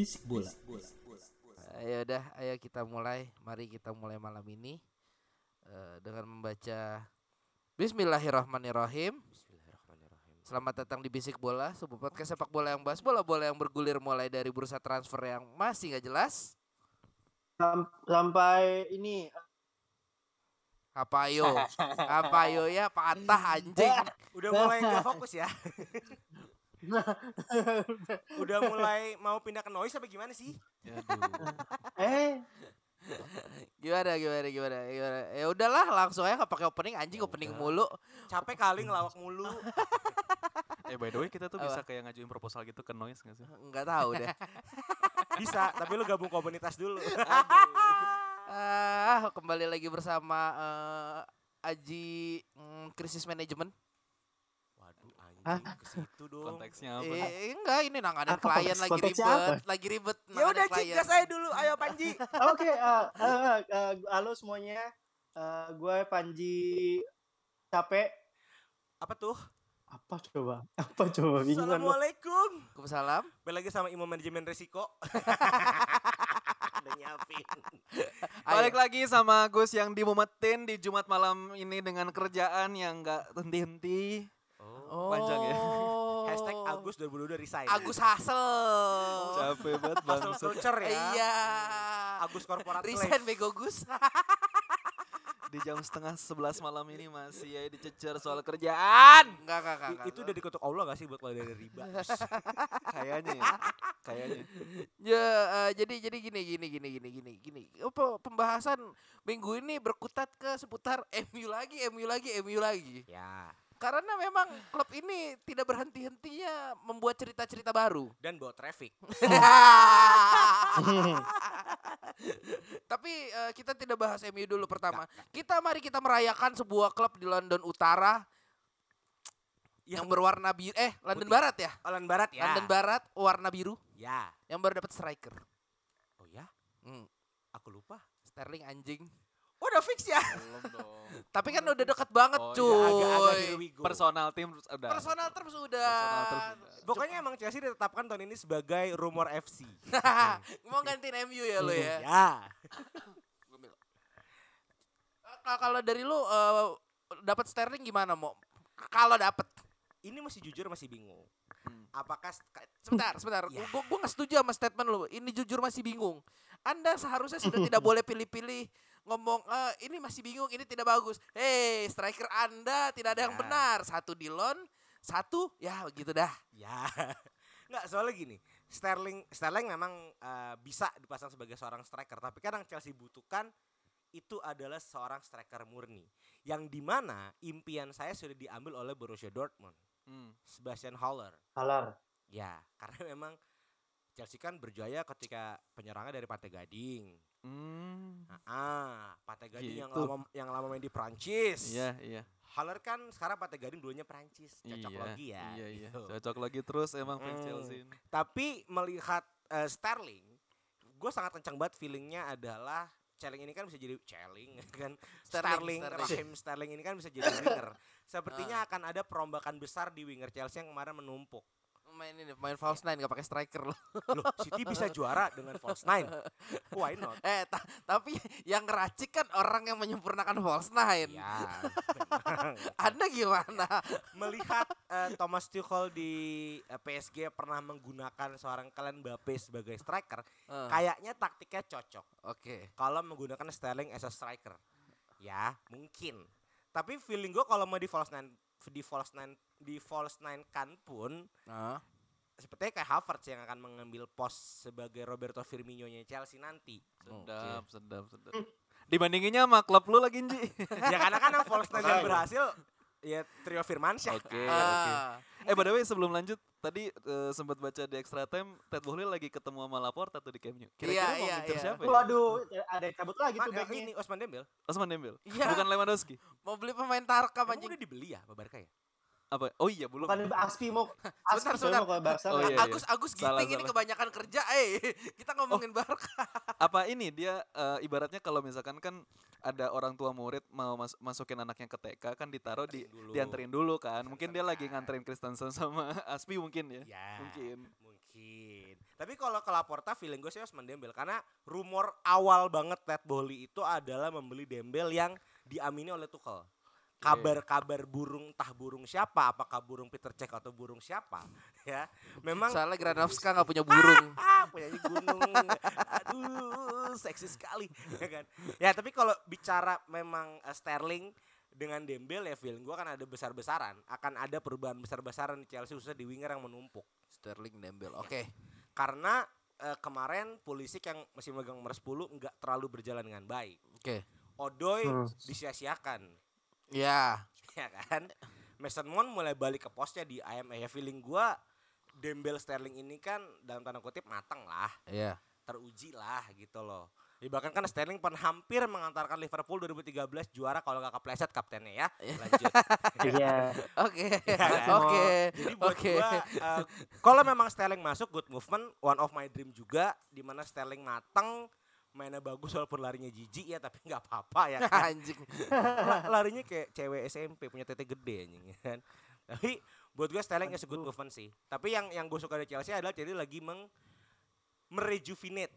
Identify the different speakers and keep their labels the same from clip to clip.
Speaker 1: Bisik bola.
Speaker 2: Ayo udah, ayo kita mulai. Mari kita mulai malam ini eh, dengan membaca Bismillahirrahmanirrahim. Selamat datang di Bisik Bola, sebuah podcast sepak bola yang bahas bola-bola yang bergulir mulai dari bursa transfer yang masih nggak jelas.
Speaker 3: Sam- sampai ini
Speaker 2: Apa yo? Apa yo ya patah anjing.
Speaker 4: Udah mulai nggak fokus ya? Udah mulai mau pindah ke noise apa gimana sih?
Speaker 3: eh
Speaker 2: Gimana gimana gimana gimana. Ya udahlah langsung aja nggak pakai opening anjing opening mulu.
Speaker 4: Capek kali ngelawak mulu.
Speaker 5: Eh by the way kita tuh
Speaker 2: Apa?
Speaker 5: bisa kayak ngajuin proposal gitu ke Noise gak sih?
Speaker 2: Nggak tahu deh.
Speaker 4: Bisa, tapi lu gabung komunitas dulu.
Speaker 2: Ah, kembali lagi bersama eh, Aji mm, krisis manajemen.
Speaker 4: Anjing ke situ dong.
Speaker 5: Konteksnya apa?
Speaker 2: Eh, enggak ini nanganin
Speaker 3: Apa
Speaker 2: klien
Speaker 3: konteks-
Speaker 2: lagi
Speaker 3: konteksnya
Speaker 2: ribet,
Speaker 3: apa?
Speaker 2: lagi ribet.
Speaker 4: Ya udah
Speaker 2: klien.
Speaker 4: cik saya dulu, ayo Panji.
Speaker 3: oke eh, eh, eh, halo semuanya Eh, gue Panji capek
Speaker 4: Apa tuh?
Speaker 3: apa coba apa coba bingung.
Speaker 4: Assalamualaikum.
Speaker 2: Waalaikumsalam.
Speaker 4: Balik lagi sama Imam Manajemen Resiko. Udah nyiapin.
Speaker 5: Balik lagi sama Gus yang dimumetin di Jumat malam ini dengan kerjaan yang gak henti-henti.
Speaker 2: Oh.
Speaker 5: Panjang ya.
Speaker 4: Hashtag Agus 2022 resign.
Speaker 2: Agus Hasel.
Speaker 5: Capek banget
Speaker 4: Hustle
Speaker 5: bang.
Speaker 4: culture ya.
Speaker 2: Iya.
Speaker 4: Agus Corporate
Speaker 2: Resign bego Gus.
Speaker 5: Di jam setengah sebelas malam ini masih ya dicecer soal kerjaan.
Speaker 2: Enggak, enggak, enggak.
Speaker 4: I- Itu udah dikutuk Allah gak sih buat keluar dari riba?
Speaker 5: Kayaknya ya. Kayaknya.
Speaker 2: Ya, eh, jadi jadi gini gini gini gini gini gini. Apa pembahasan minggu ini berkutat ke seputar MU lagi, MU lagi, MU lagi.
Speaker 4: ya.
Speaker 2: Karena memang klub ini tidak berhenti-hentinya membuat cerita-cerita baru.
Speaker 4: Dan bawa traffic.
Speaker 2: Tapi eh, kita tidak bahas MU dulu pertama. Kita mari kita merayakan sebuah klub di London Utara yang berwarna biru eh London
Speaker 4: Putih.
Speaker 2: Barat ya.
Speaker 4: Olan Barat ya.
Speaker 2: London Barat warna biru
Speaker 4: Ya.
Speaker 2: yang baru dapat striker.
Speaker 4: Oh ya?
Speaker 2: Hmm,
Speaker 4: Aku lupa.
Speaker 2: Sterling anjing.
Speaker 4: Oh, udah fix ya?
Speaker 5: Belum dong.
Speaker 2: Tapi kan udah deket banget
Speaker 5: Oh, iya,
Speaker 2: cuy.
Speaker 5: Personal team udah.
Speaker 2: Personal terms udah.
Speaker 5: Personal terms udah.
Speaker 4: Pokoknya emang Chelsea ditetapkan tahun ini sebagai rumor FC.
Speaker 2: Mau gantiin MU ya lo ya.
Speaker 4: ya.
Speaker 2: Kalau dari lu eh, dapat Sterling gimana mau? Kalau dapat
Speaker 4: Ini masih jujur masih bingung.
Speaker 5: Hmm.
Speaker 4: Apakah
Speaker 2: sebentar, sebentar.
Speaker 4: Ya.
Speaker 2: Gue gue nggak setuju sama statement lu. Ini jujur masih bingung. Anda seharusnya sudah tidak boleh pilih-pilih ngomong "Eh, ini masih bingung, ini tidak bagus. Hei, striker Anda tidak ada yang
Speaker 4: Ya.
Speaker 2: benar. Satu di loan, satu ya begitu dah.
Speaker 4: ya. Enggak, soalnya gini. Sterling Sterling memang eh, bisa dipasang sebagai seorang striker, tapi kadang Chelsea butuhkan itu adalah seorang striker murni. Yang di mana impian saya sudah diambil oleh Borussia Dortmund,
Speaker 5: Hmm.
Speaker 4: Sebastian Haller.
Speaker 3: halar
Speaker 4: Ya, karena memang Chelsea kan berjaya ketika penyerangnya dari Pantai Gading.
Speaker 5: Hmm.
Speaker 4: Nah, ah, Pantai Gading yang
Speaker 5: Gitu.
Speaker 4: lama yang lama main di Prancis.
Speaker 5: Iya, iya.
Speaker 4: Haller kan sekarang Pantai Gading dulunya Prancis, cocok
Speaker 5: iya,
Speaker 4: lagi ya.
Speaker 5: Iya, iya.
Speaker 4: gitu.
Speaker 5: Cocok lagi terus emang fans
Speaker 4: Hmm.
Speaker 5: Chelsea ini.
Speaker 4: Tapi melihat eh, Sterling, gue sangat kencang banget feelingnya adalah Sterling ini kan bisa jadi Sterling kan
Speaker 2: Sterling,
Speaker 4: Sterling,
Speaker 2: Sterling.
Speaker 4: Raheem Sterling ini kan bisa jadi winger. Sepertinya akan ada perombakan besar di winger Chelsea yang kemarin menumpuk.
Speaker 2: Main ini, main false nine gak pakai striker loh.
Speaker 4: Loh, City bisa juara dengan false nine. Why not?
Speaker 2: Eh, ta- tapi yang ngeracik kan orang yang menyempurnakan false nine.
Speaker 4: Ya.
Speaker 2: Anda gimana?
Speaker 4: Melihat eh, Thomas Tuchel di eh, PSG pernah menggunakan seorang Kylian Mbappe sebagai striker,
Speaker 2: Eh,
Speaker 4: kayaknya taktiknya cocok.
Speaker 2: Oke.
Speaker 4: kalau menggunakan Sterling as a striker. Ya, mungkin. Tapi feeling gue kalau mau di false nine di false nine di false nine kan pun
Speaker 2: Nah,
Speaker 4: sepertinya kayak Havertz yang akan mengambil pos sebagai Roberto Firmino-nya Chelsea nanti.
Speaker 5: Sedap, sedap, sedap. Dibandinginnya sama klub lu lagi, Nji.
Speaker 4: ya karena kan yang Volstein yang berhasil ya trio Firmansyah.
Speaker 5: Oke, oke.
Speaker 2: Ah,
Speaker 5: Eh, by the way, sebelum lanjut, tadi eh, sempat baca di extra time, Ted Bohley lagi ketemu sama Laporta tuh di Camp Nou. Kira-kira
Speaker 2: Iya,
Speaker 5: mau
Speaker 2: iya,
Speaker 5: ngincer
Speaker 2: iya.
Speaker 5: siapa ya?
Speaker 3: Waduh, ada yang cabut lagi
Speaker 4: Ma-
Speaker 3: tuh
Speaker 4: yang
Speaker 3: backnya.
Speaker 4: ini Osman Dembele.
Speaker 5: Osman Dembele.
Speaker 2: Iya.
Speaker 5: Bukan Lewandowski.
Speaker 2: mau beli pemain Tarkam anjing.
Speaker 4: udah dibeli ya sama Barca ya?
Speaker 5: Apa? Oh iya, belum.
Speaker 3: Bukan Aspi mau Aspi
Speaker 2: Sebentar,
Speaker 3: soalnya mau ke Barca.
Speaker 5: Oh,
Speaker 3: kan?
Speaker 5: iya.
Speaker 2: Agus Agus
Speaker 5: Salah,
Speaker 2: Giting ini
Speaker 5: salah.
Speaker 2: kebanyakan kerja eh. Kita ngomongin Barca.
Speaker 5: Apa ini dia eh, ibaratnya kalau misalkan kan ada orang tua murid mau mas- masukin anaknya ke TK kan ditaruh di
Speaker 4: dulu.
Speaker 5: dianterin dulu kan. Mungkin dia lagi nganterin Kristensen sama Aspi mungkin ya.
Speaker 4: Ya.
Speaker 5: Mungkin.
Speaker 4: Mungkin. Tapi kalau ke Laporta feeling gue sih Osman Dembele karena rumor awal banget Ted Bohley itu adalah membeli Dembele yang diamini oleh Tuchel. Kabar-kabar burung entah burung siapa, apakah burung Peter Cech atau burung siapa, ya. Memang
Speaker 2: Soalnya Granovska nggak punya burung.
Speaker 4: ah punya gunung aduh seksi sekali ya kan ya tapi kalau bicara memang eh, Sterling dengan Dembele ya feeling gua kan ada besar-besaran akan ada perubahan besar-besaran di Chelsea khususnya di winger yang menumpuk
Speaker 2: Sterling Dembele. Oke.
Speaker 4: karena eh, kemarin Pulisic yang masih megang nomor 10 nggak terlalu berjalan dengan baik
Speaker 2: Oke.
Speaker 4: Odoi
Speaker 3: Hmm.
Speaker 4: disia-siakan
Speaker 2: Ya.
Speaker 4: ya kan Mason Mount mulai balik ke posnya di IMA ya feeling gua Dembele Sterling ini kan dalam tanda kutip matang lah
Speaker 2: Iya.
Speaker 4: teruji lah gitu loh. Ya, bahkan kan Sterling pernah hampir mengantarkan Liverpool 2013 juara kalau nggak kepleset kaptennya ya. Lanjut.
Speaker 3: Iya.
Speaker 2: Oke.
Speaker 4: kan?
Speaker 2: Oke.
Speaker 4: Jadi buat
Speaker 2: Oke.
Speaker 4: gua eh, kalau memang Sterling masuk good movement, one of my dream juga di mana Sterling matang mainnya bagus walaupun larinya jijik ya tapi nggak apa-apa ya kan.
Speaker 2: Anjing.
Speaker 4: La- larinya kayak cewek SMP punya tete gede anjing ya kan. Tapi buat gue Sterling is a good movement sih. Tapi yang yang gue suka dari Chelsea adalah jadi lagi meng merejuvenate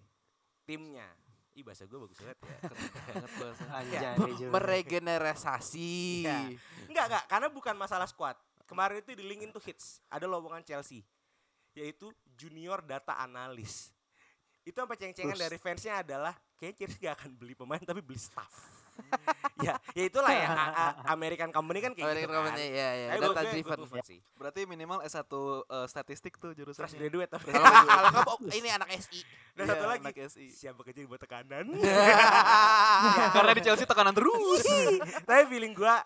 Speaker 4: timnya. Ih bahasa gue bagus banget ya.
Speaker 5: Banget bahasa.
Speaker 3: Anjay. Reju.
Speaker 2: Meregenerasi.
Speaker 4: Enggak enggak karena bukan masalah squad. Kemarin itu di link into hits ada lowongan Chelsea yaitu junior data analis. Itu sampai ceng-cengan dari fansnya adalah kayaknya Chelsea gak akan beli pemain tapi beli staff. ya, ya itulah ya A- A- American company kan kayak
Speaker 2: American
Speaker 4: gitu kan.
Speaker 2: company, ya, ya,
Speaker 4: Tapi
Speaker 2: data driven.
Speaker 4: sih.
Speaker 5: Berarti minimal S1 eh, statistik tuh
Speaker 4: Fresh
Speaker 5: jurusannya.
Speaker 4: graduate tapi
Speaker 2: Kalau ini anak SI.
Speaker 4: Dan
Speaker 5: Iya,
Speaker 4: satu lagi
Speaker 5: anak SI.
Speaker 4: siap bekerja buat tekanan.
Speaker 5: Karena di Chelsea tekanan terus.
Speaker 4: Tapi feeling gua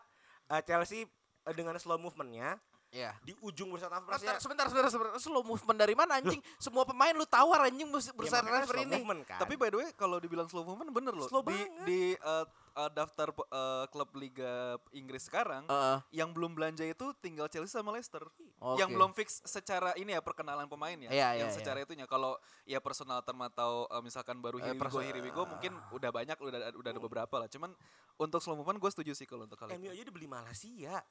Speaker 4: uh, Chelsea uh, dengan slow movementnya
Speaker 2: Ya.
Speaker 4: di ujung bursa
Speaker 2: Sebentar,
Speaker 4: transfernya
Speaker 2: sebentar, sebentar, sebentar. Slow movement dari mana anjing? Semua pemain lu tawar anjing
Speaker 4: ya
Speaker 2: bursa
Speaker 4: makanya
Speaker 2: transfer ini.
Speaker 4: movement kan.
Speaker 5: Tapi by the way kalau dibilang slow movement bener loh.
Speaker 4: Slow
Speaker 5: di
Speaker 4: banget.
Speaker 5: di eh, eh, daftar eh, klub Liga Inggris sekarang
Speaker 2: Heeh.
Speaker 5: yang belum belanja itu tinggal Chelsea sama Leicester.
Speaker 2: Oke.
Speaker 5: Yang belum fix secara ini ya perkenalan pemain ya.
Speaker 2: Iya,
Speaker 5: yang
Speaker 2: iya,
Speaker 5: secara itunya kalau ya personal term atau eh, misalkan baru
Speaker 2: Eh,
Speaker 5: Here We Go,
Speaker 2: perso-
Speaker 5: Here We Go mungkin udah banyak udah udah ada beberapa lah. Cuman untuk slow movement gue setuju sih kalau untuk kali
Speaker 4: MU aja dibeli Malaysia.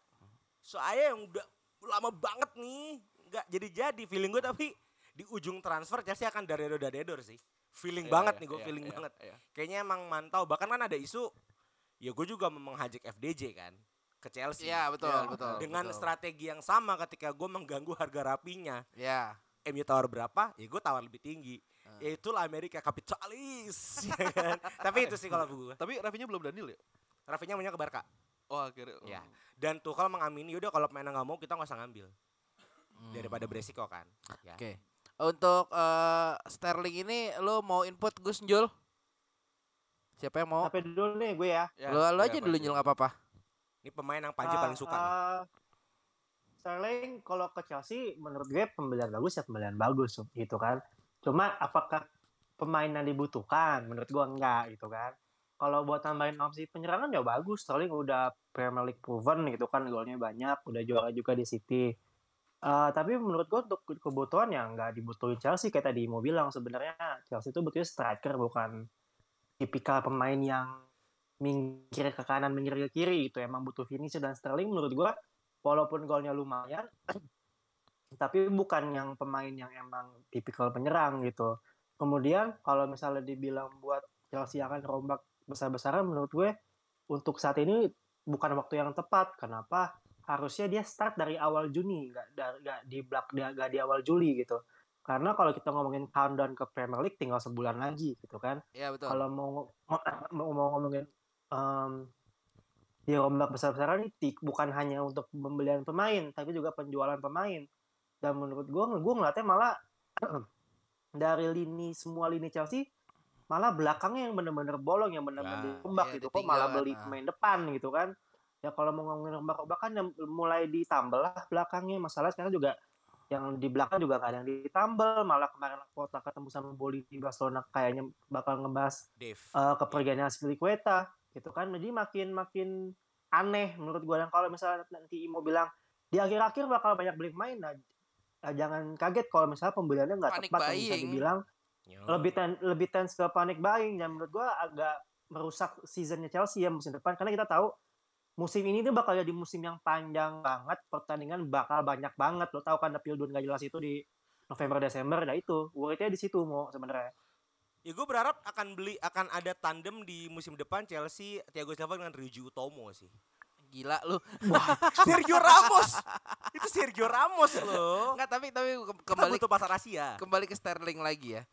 Speaker 4: Soalnya yang udah lama banget nih nggak jadi-jadi feeling gue tapi di ujung transfer Chelsea akan daredor daredor sih. Feeling
Speaker 5: Iya,
Speaker 4: banget
Speaker 5: iya,
Speaker 4: nih gue
Speaker 5: iya,
Speaker 4: feeling
Speaker 5: iya,
Speaker 4: banget.
Speaker 5: iya.
Speaker 4: Kayaknya emang mantau bahkan kan ada isu ya gue juga mau menghajak FDJ kan ke Chelsea.
Speaker 2: Iya, betul,
Speaker 4: Ya,
Speaker 2: betul.
Speaker 4: Dengan
Speaker 2: betul.
Speaker 4: strategi yang sama ketika gue mengganggu harga rapinya.
Speaker 2: Ya.
Speaker 4: MU tawar berapa, ya gue tawar lebih tinggi.
Speaker 2: Ah.
Speaker 4: Ya itulah Amerika kapitalis. ya kan? Tapi itu sih kalau gue.
Speaker 5: Tapi Rafinya belum Daniel ya?
Speaker 4: Rafinya maunya ke Barca.
Speaker 5: Oh akhirnya. oh.
Speaker 4: Ya. Dan tuh kalau mengamini udah kalau pemainnya nggak mau kita nggak usah ngambil. Daripada beresiko kan. Ya.
Speaker 2: Hmm. Oke. Untuk eh, Sterling ini lu mau input Gus Jul? Siapa yang mau?
Speaker 3: Sampai dulu nih gue ya.
Speaker 5: Ya,
Speaker 2: lu lu
Speaker 5: ya,
Speaker 2: aja dulu
Speaker 5: Panji.
Speaker 2: Jul nggak apa-apa.
Speaker 4: Ini pemain yang Panji
Speaker 3: Ah,
Speaker 4: paling suka. nih.
Speaker 3: ah, Sterling kalau ke Chelsea menurut gue pembelian bagus ya pembelian bagus gitu kan. Cuma apakah pemain yang dibutuhkan? Menurut gue enggak gitu kan. Kalau buat tambahin opsi penyerangan ya bagus. Sterling udah Premier League proven gitu kan golnya banyak, udah juara juga di City. Eh, tapi menurut gue untuk kebutuhan yang nggak dibutuhin Chelsea kayak tadi mau bilang sebenarnya Chelsea itu butuhnya striker bukan tipikal pemain yang minggir ke kanan minggir ke kiri itu emang butuh finisher dan Sterling menurut gua walaupun golnya lumayan tapi bukan yang pemain yang emang tipikal penyerang gitu kemudian kalau misalnya dibilang buat Chelsea akan rombak besar-besaran menurut gue untuk saat ini bukan waktu yang tepat. Kenapa? Harusnya dia start dari awal Juni nggak nggak di belak nggak di awal Juli gitu. Karena kalau kita ngomongin countdown ke Premier League tinggal sebulan lagi gitu kan.
Speaker 2: Iya betul.
Speaker 3: kalau mau mau, mau ngomongin em ya ombak besar-besaran ini bukan hanya untuk pembelian pemain tapi juga penjualan pemain. Dan menurut gue gue ngeliatnya malah dari lini semua lini Chelsea malah belakangnya yang bener-bener bolong yang bener-bener rombak
Speaker 2: iya,
Speaker 3: gitu kok malah beli
Speaker 2: ah.
Speaker 3: pemain depan gitu kan. Ya kalau mau ngomongin rombak-rombak kan yang mulai ditambal lah belakangnya. Masalah sekarang juga yang di belakang juga gak ada yang ditambal malah kemarin kota ketemu sama Boli di Barcelona kayaknya bakal ngebahas
Speaker 4: Dave.
Speaker 3: eh kepergiannya Aspilicueta gitu kan. Jadi makin makin aneh menurut gua. Dan kalau misalnya nanti Imo bilang di akhir-akhir bakal banyak beli main nah, eh, jangan kaget kalau misalnya pembeliannya nggak tepat yang bisa dibilang
Speaker 4: Ya.
Speaker 3: lebih ten, lebih tense ke panic buying dan menurut gua agak merusak seasonnya Chelsea ya musim depan karena kita tahu musim ini tuh bakal jadi musim yang panjang banget pertandingan bakal banyak banget lo tahu kan ada Pildun gak jelas itu di November Desember nah itu worry-nya di situ mau sebenarnya
Speaker 4: Ya gue berharap akan beli akan ada tandem di musim depan Chelsea Thiago Silva dengan Ryuji Utomo sih.
Speaker 2: Gila lu.
Speaker 4: Sergio Ramos. Itu Sergio Ramos loh.
Speaker 2: Enggak, tapi tapi ke-
Speaker 4: Kita
Speaker 2: kembali
Speaker 4: butuh pasar Asia.
Speaker 2: kembali ke Sterling lagi ya.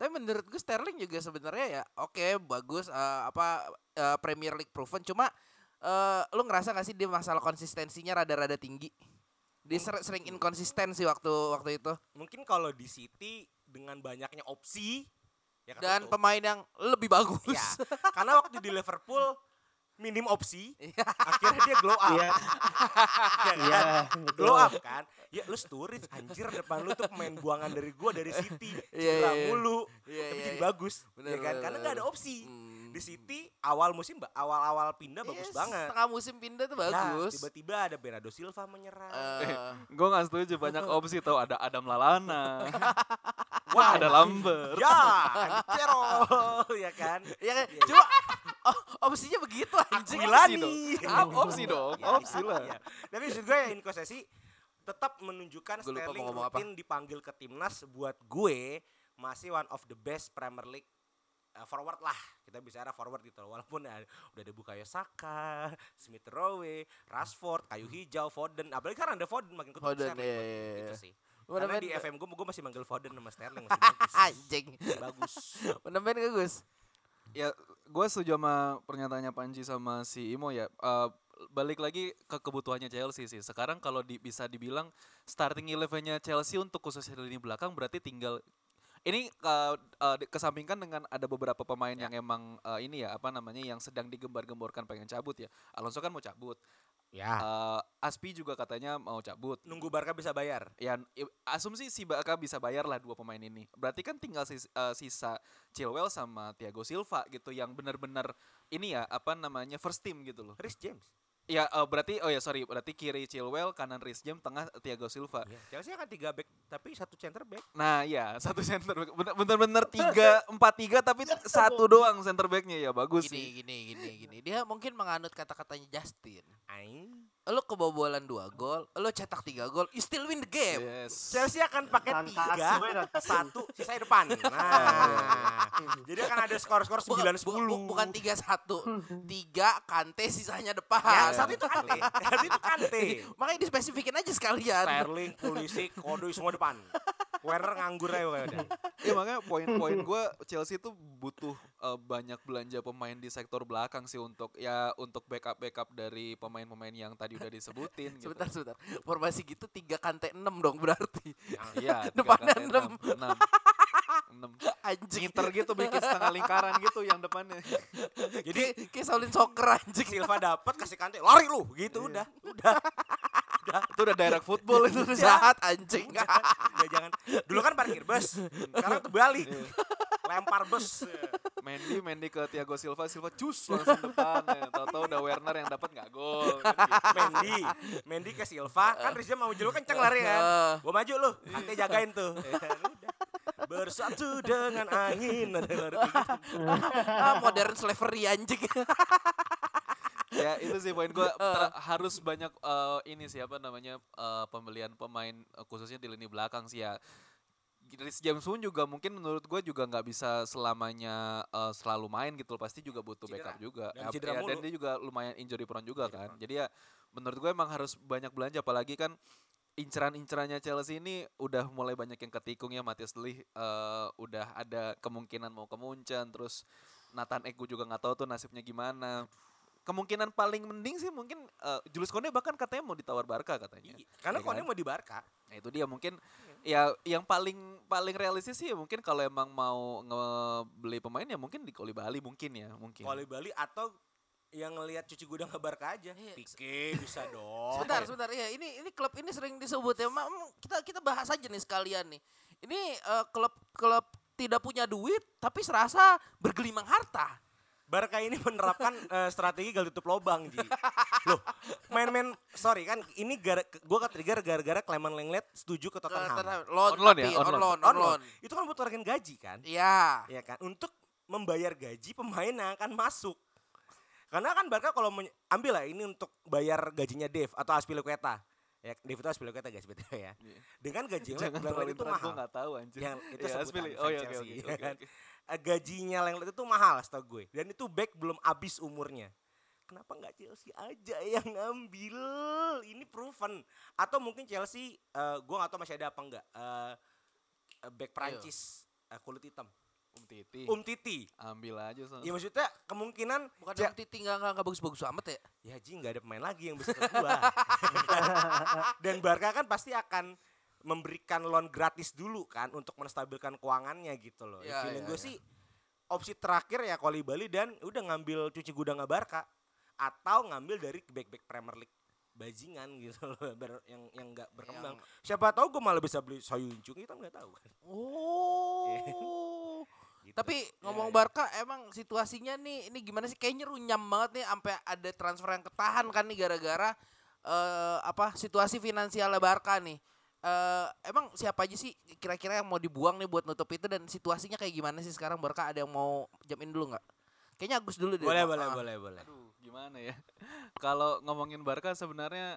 Speaker 2: Tapi menurut gue Sterling juga sebenarnya ya oke bagus eh, apa eh, Premier League proven cuma eh, lu ngerasa gak sih dia masalah konsistensinya rada-rada tinggi? Dia ser- sering inkonsisten sih waktu waktu itu.
Speaker 4: Mungkin kalau di City dengan banyaknya opsi ya
Speaker 2: Dan
Speaker 4: ketutup.
Speaker 2: pemain yang lebih bagus.
Speaker 4: Ya, karena waktu di Liverpool minim opsi, akhirnya dia glow up.
Speaker 3: Iya.
Speaker 4: Ya kan?
Speaker 3: Iya, betul.
Speaker 4: glow up kan. Ya lu Sturridge anjir depan lu tuh pemain buangan dari gua dari City.
Speaker 2: Iya,
Speaker 4: Cedera
Speaker 2: iya, iya.
Speaker 4: mulu.
Speaker 2: Iya,
Speaker 4: tapi
Speaker 2: iya,
Speaker 4: jadi
Speaker 2: iya.
Speaker 4: bagus.
Speaker 2: Bener,
Speaker 4: ya kan?
Speaker 2: bener,
Speaker 4: Karena
Speaker 2: bener.
Speaker 4: nggak ada opsi.
Speaker 2: Hmm.
Speaker 4: Di City awal musim ba- awal-awal pindah bagus
Speaker 2: Yes,
Speaker 4: banget.
Speaker 2: Setengah musim pindah tuh
Speaker 4: Nah,
Speaker 2: bagus.
Speaker 4: tiba-tiba ada Bernardo Silva menyerang.
Speaker 2: Eh,
Speaker 5: Gue gak setuju banyak opsi tau ada Adam Lalana. Wah ada Lambert.
Speaker 4: ya, Cero, ya kan?
Speaker 2: ya kan?
Speaker 4: Iya,
Speaker 2: Cuma oh, opsinya begitu anjing.
Speaker 5: Opsi dong. Opsi dong.
Speaker 4: Iya,
Speaker 5: Opsi
Speaker 4: iya,
Speaker 5: lah.
Speaker 4: iya. Tapi maksud gue ya Inkosesi tetap menunjukkan Sterling
Speaker 2: mau ngomong apa.
Speaker 4: rutin dipanggil ke timnas buat gue masih one of the best Premier League uh, forward lah kita bicara forward gitu walaupun ya, udah ada Bukayo Saka, Smith Rowe, Rashford, kayu hijau, Foden apalagi kan ada Foden makin kutu
Speaker 2: Foden,
Speaker 4: Sterling
Speaker 2: iya, iya,
Speaker 4: itu
Speaker 2: iya.
Speaker 4: sih
Speaker 2: Bener,
Speaker 4: karena di. FM gue gue masih manggil Foden sama Sterling masih bagus
Speaker 2: Anjing.
Speaker 4: bagus
Speaker 2: Bener gak Gus?
Speaker 5: Ya, gue setuju sama pernyataannya Panji sama si Imo ya. Eh, balik lagi ke kebutuhannya Chelsea sih. Sekarang kalau di, bisa dibilang starting eleven-nya Chelsea untuk khususnya di lini belakang berarti tinggal ini eh, di- kesampingkan dengan ada beberapa pemain yang emang eh, ini ya apa namanya yang sedang digembar-gemborkan pengen cabut ya. Alonso kan mau cabut.
Speaker 4: ya
Speaker 5: Eh, Aspi juga katanya mau cabut.
Speaker 4: nunggu Barca bisa bayar
Speaker 5: Ya asumsi si Barca bisa bayar lah dua pemain ini. Berarti kan tinggal sis- eh, sisa Chilwell sama Thiago Silva gitu yang benar-benar ini ya apa namanya first team gitu loh.
Speaker 4: Rhys James
Speaker 5: Ya eh, berarti oh ya sorry berarti kiri Chilwell kanan Reece James tengah Thiago Silva.
Speaker 4: Iya, Chelsea akan tiga back tapi satu center back
Speaker 5: Nah ya satu center back bener-bener tiga empat tiga tapi satu doang center backnya ya bagus
Speaker 2: Gini,
Speaker 5: sih.
Speaker 2: gini, gini, gini. Dia mungkin menganut kata-katanya Justin.
Speaker 4: Aing
Speaker 2: Lo kebobolan dua gol, lo cetak tiga gol, you still win the game.
Speaker 5: Yes.
Speaker 4: Chelsea akan pakai
Speaker 3: Fantasi,
Speaker 4: tiga,
Speaker 3: gue fantasi.
Speaker 4: satu, sisa depan. Nah, jadi akan ada skor-skor
Speaker 2: Bukan-
Speaker 4: sembilan
Speaker 2: bu-
Speaker 4: sepuluh.
Speaker 2: bu- bukan tiga satu, tiga kante sisanya depan.
Speaker 4: Ya, satu itu kante, satu itu kante.
Speaker 2: Makanya dispesifikin aja sekalian.
Speaker 4: Sterling, Pulisic, Kodoi semua depan. Werner nganggur aja pokoknya udah.
Speaker 5: Ya makanya poin-poin gue Chelsea itu butuh eh, banyak belanja pemain di sektor belakang sih untuk ya untuk backup backup dari pemain-pemain yang tadi udah disebutin. gitu.
Speaker 2: Sebentar, sebentar. Formasi gitu tiga kante enam dong berarti.
Speaker 5: Iya. tiga
Speaker 2: Depannya
Speaker 5: kante
Speaker 2: enam.
Speaker 5: enam. Enam.
Speaker 2: Anjing.
Speaker 5: Ngiter gitu bikin setengah lingkaran gitu yang depannya.
Speaker 4: Jadi
Speaker 2: Kayak Shaolin Soccer anjing.
Speaker 4: Silva dapat kasih kante, lari lu, gitu udah, udah.
Speaker 5: Itu udah direct football itu.
Speaker 2: Jahat anjing.
Speaker 4: Udah jangan. Dulu kan parkir bus, sekarang tuh balik. Lempar bus.
Speaker 5: Mendy, Mendy ke Thiago Silva, Silva cus langsung depan. Ya. Tahu-tahu udah Werner yang dapat nggak gol. Kan gitu.
Speaker 4: Mendy, Mendy ke Silva, kan Rizal mau lu kenceng lari kan. Gua maju lu, kante jagain tuh. Ya. Bersatu dengan angin.
Speaker 2: Ah, modern slavery anjing.
Speaker 5: itu sih poin gue harus banyak eh, ini sih apa namanya eh, pembelian pemain eh, khususnya di lini belakang sih ya. Rhys James pun juga mungkin menurut gue juga nggak bisa selamanya eh, selalu main gitu loh. pasti juga butuh
Speaker 4: Cedera.
Speaker 5: backup juga.
Speaker 4: Dan
Speaker 5: Ya, ya, dan dia juga lumayan injury prone juga
Speaker 4: Injury
Speaker 5: kan. jadi ya menurut gue emang harus banyak belanja. Apalagi kan inceran-incerannya Chelsea ini udah mulai banyak yang ketikung ya. Matias Lee eh, udah ada kemungkinan mau ke Munchen. Terus Nathan Egu juga nggak tahu tuh nasibnya gimana kemungkinan paling mending sih mungkin eh, Julius Konde bahkan katanya mau ditawar Barca katanya.
Speaker 4: Iya, Karena
Speaker 5: Ya
Speaker 4: Konde
Speaker 5: kan?
Speaker 4: mau di Barca.
Speaker 5: Nah itu dia mungkin ya yang paling paling realistis sih ya mungkin kalau emang mau ngebeli pemain ya mungkin di Koli Bali mungkin ya mungkin.
Speaker 4: Di Bali atau yang ngelihat cuci gudang ke Barca aja.
Speaker 2: Iya.
Speaker 4: Pique bisa dong.
Speaker 2: Sebentar, sebentar. Ya, ini ini klub ini sering disebut ya. Ma- mm, Kita kita bahas aja nih sekalian nih. Ini eh, klub klub tidak punya duit tapi serasa bergelimang harta.
Speaker 4: Barca ini menerapkan eh, strategi gal tutup lobang, Ji. Loh, main-main sorry kan ini gara gua ketrigger gara-gara Clement Lenglet setuju ke Tottenham.
Speaker 2: Loan,
Speaker 5: On loan ya, on
Speaker 2: on
Speaker 5: loan.
Speaker 2: loan,
Speaker 4: On
Speaker 2: on
Speaker 4: loan.
Speaker 2: loan.
Speaker 4: Itu kan butuh rekening gaji kan?
Speaker 2: Iya.
Speaker 4: ya kan untuk membayar gaji pemain yang akan masuk karena kan Barca kalau ambil lah ini untuk bayar gajinya Dev atau Aspilicueta ya Dev itu Aspilicueta guys betul ya
Speaker 5: Iya.
Speaker 4: dengan gaji yang Lenglet
Speaker 5: terlalu
Speaker 4: itu mahal
Speaker 5: gue nggak tahu anjir.
Speaker 4: yang itu
Speaker 5: Ya,
Speaker 4: sebutan
Speaker 5: Oh iya
Speaker 4: ya
Speaker 5: oke.
Speaker 4: kan?
Speaker 5: oke.
Speaker 4: Eh, gajinya Lenglet itu mahal setahu gue dan itu back belum habis umurnya kenapa nggak Chelsea aja yang ngambil ini proven atau mungkin Chelsea eh, gue nggak tahu masih ada apa enggak eh, eh, back Prancis eh, kulit hitam
Speaker 5: Um Titi.
Speaker 4: Um Titi
Speaker 5: Ambil aja soalnya.
Speaker 4: Ya maksudnya kemungkinan
Speaker 2: Bukan
Speaker 4: Ja-
Speaker 2: yang Titi nggak nggak nggak bagus-bagus amat ya?
Speaker 4: ya Ji nggak ada pemain lagi yang bisa ke gua. Dan Barca kan pasti akan memberikan loan gratis dulu kan untuk menstabilkan keuangannya gitu loh. Ya, feeling
Speaker 2: ya,
Speaker 4: gue
Speaker 2: ya.
Speaker 4: sih opsi terakhir ya Koli Bali dan udah ngambil cuci gudangnya Barca atau ngambil dari back-back Premier League bajingan gitu loh ber- yang yang nggak berkembang. Siapa tahu gue malah bisa beli Soyuncu kita nggak tahu kan.
Speaker 2: Oh.
Speaker 4: Gitu.
Speaker 2: Tapi
Speaker 4: Ya,
Speaker 2: ngomong
Speaker 4: ya.
Speaker 2: Barca emang situasinya nih ini gimana sih kayaknya runyam banget nih sampai ada transfer yang ketahan kan nih gara-gara eh apa situasi finansialnya Barca nih. Eh emang siapa aja sih kira-kira yang mau dibuang nih buat nutup itu dan situasinya kayak gimana sih sekarang Barca ada yang mau jamin dulu nggak? Kayaknya Agus dulu deh.
Speaker 4: boleh
Speaker 2: Ah.
Speaker 4: boleh boleh boleh.
Speaker 5: Aduh, gimana ya? Kalau ngomongin Barca sebenarnya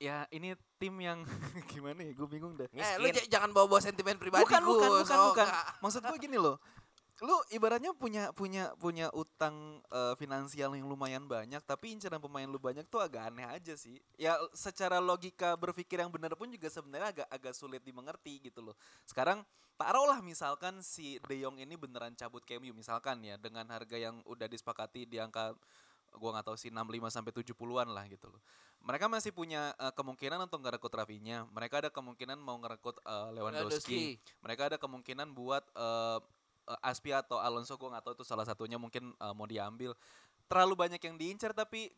Speaker 5: ya ini tim yang gimana ya? Gue bingung dah.
Speaker 2: Eh lu jangan bawa-bawa sentimen pribadi
Speaker 5: bukan, bukan,
Speaker 2: Gus.
Speaker 5: bukan,
Speaker 2: Oh,
Speaker 5: bukan. Maksud gue gini loh. Lu ibaratnya punya punya punya utang eh, finansial yang lumayan banyak, tapi incaran pemain lu banyak tuh agak aneh aja sih. Ya secara logika berpikir yang benar pun juga sebenarnya agak agak sulit dimengerti gitu loh. Sekarang taruhlah misalkan si De Jong ini beneran cabut ke MU misalkan ya dengan harga yang udah disepakati di angka gua nggak tahu sih 65 sampai 70-an lah gitu loh. Mereka masih punya eh, kemungkinan untuk ngerekrut Rafinya. Mereka ada kemungkinan mau ngerekrut eh, Lewandowski. Mereka ada kemungkinan buat eh, eh, Aspi atau Alonso gue nggak tahu itu salah satunya mungkin eh, mau diambil. Terlalu banyak yang diincar tapi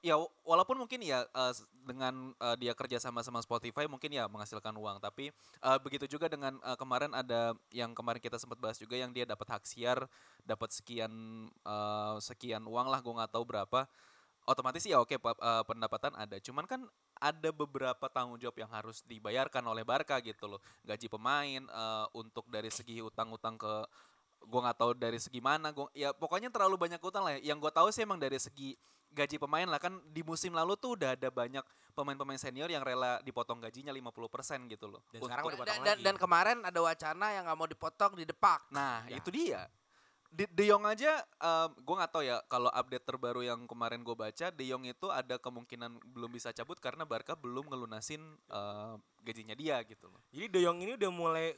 Speaker 5: ya walaupun mungkin ya s- dengan eh, dia kerja sama sama Spotify mungkin ya menghasilkan uang tapi eh, begitu juga dengan eh, kemarin ada yang kemarin kita sempat bahas juga yang dia dapat hak siar dapat sekian eh, sekian uang lah gue nggak tahu berapa otomatis ya oke eh, pendapatan ada. Cuman kan ada beberapa tanggung jawab yang harus dibayarkan oleh Barca gitu loh. Gaji pemain eh, untuk dari segi utang-utang ke gue nggak tahu dari segi mana gua ya pokoknya terlalu banyak utang lah ya. yang gue tahu sih emang dari segi gaji pemain lah kan di musim lalu tuh udah ada banyak pemain-pemain senior yang rela dipotong gajinya 50% gitu loh
Speaker 4: Dan sekarang udah
Speaker 2: Dan, dan, kemarin ada wacana yang nggak mau dipotong di depak.
Speaker 5: Nah,
Speaker 4: Ya.
Speaker 5: itu dia. De, De Jong aja, gue nggak tahu ya kalau update terbaru yang kemarin gue baca, De Jong itu ada kemungkinan belum bisa cabut karena Barca belum ngelunasin eh, gajinya dia gitu loh.
Speaker 4: Jadi De Jong ini udah mulai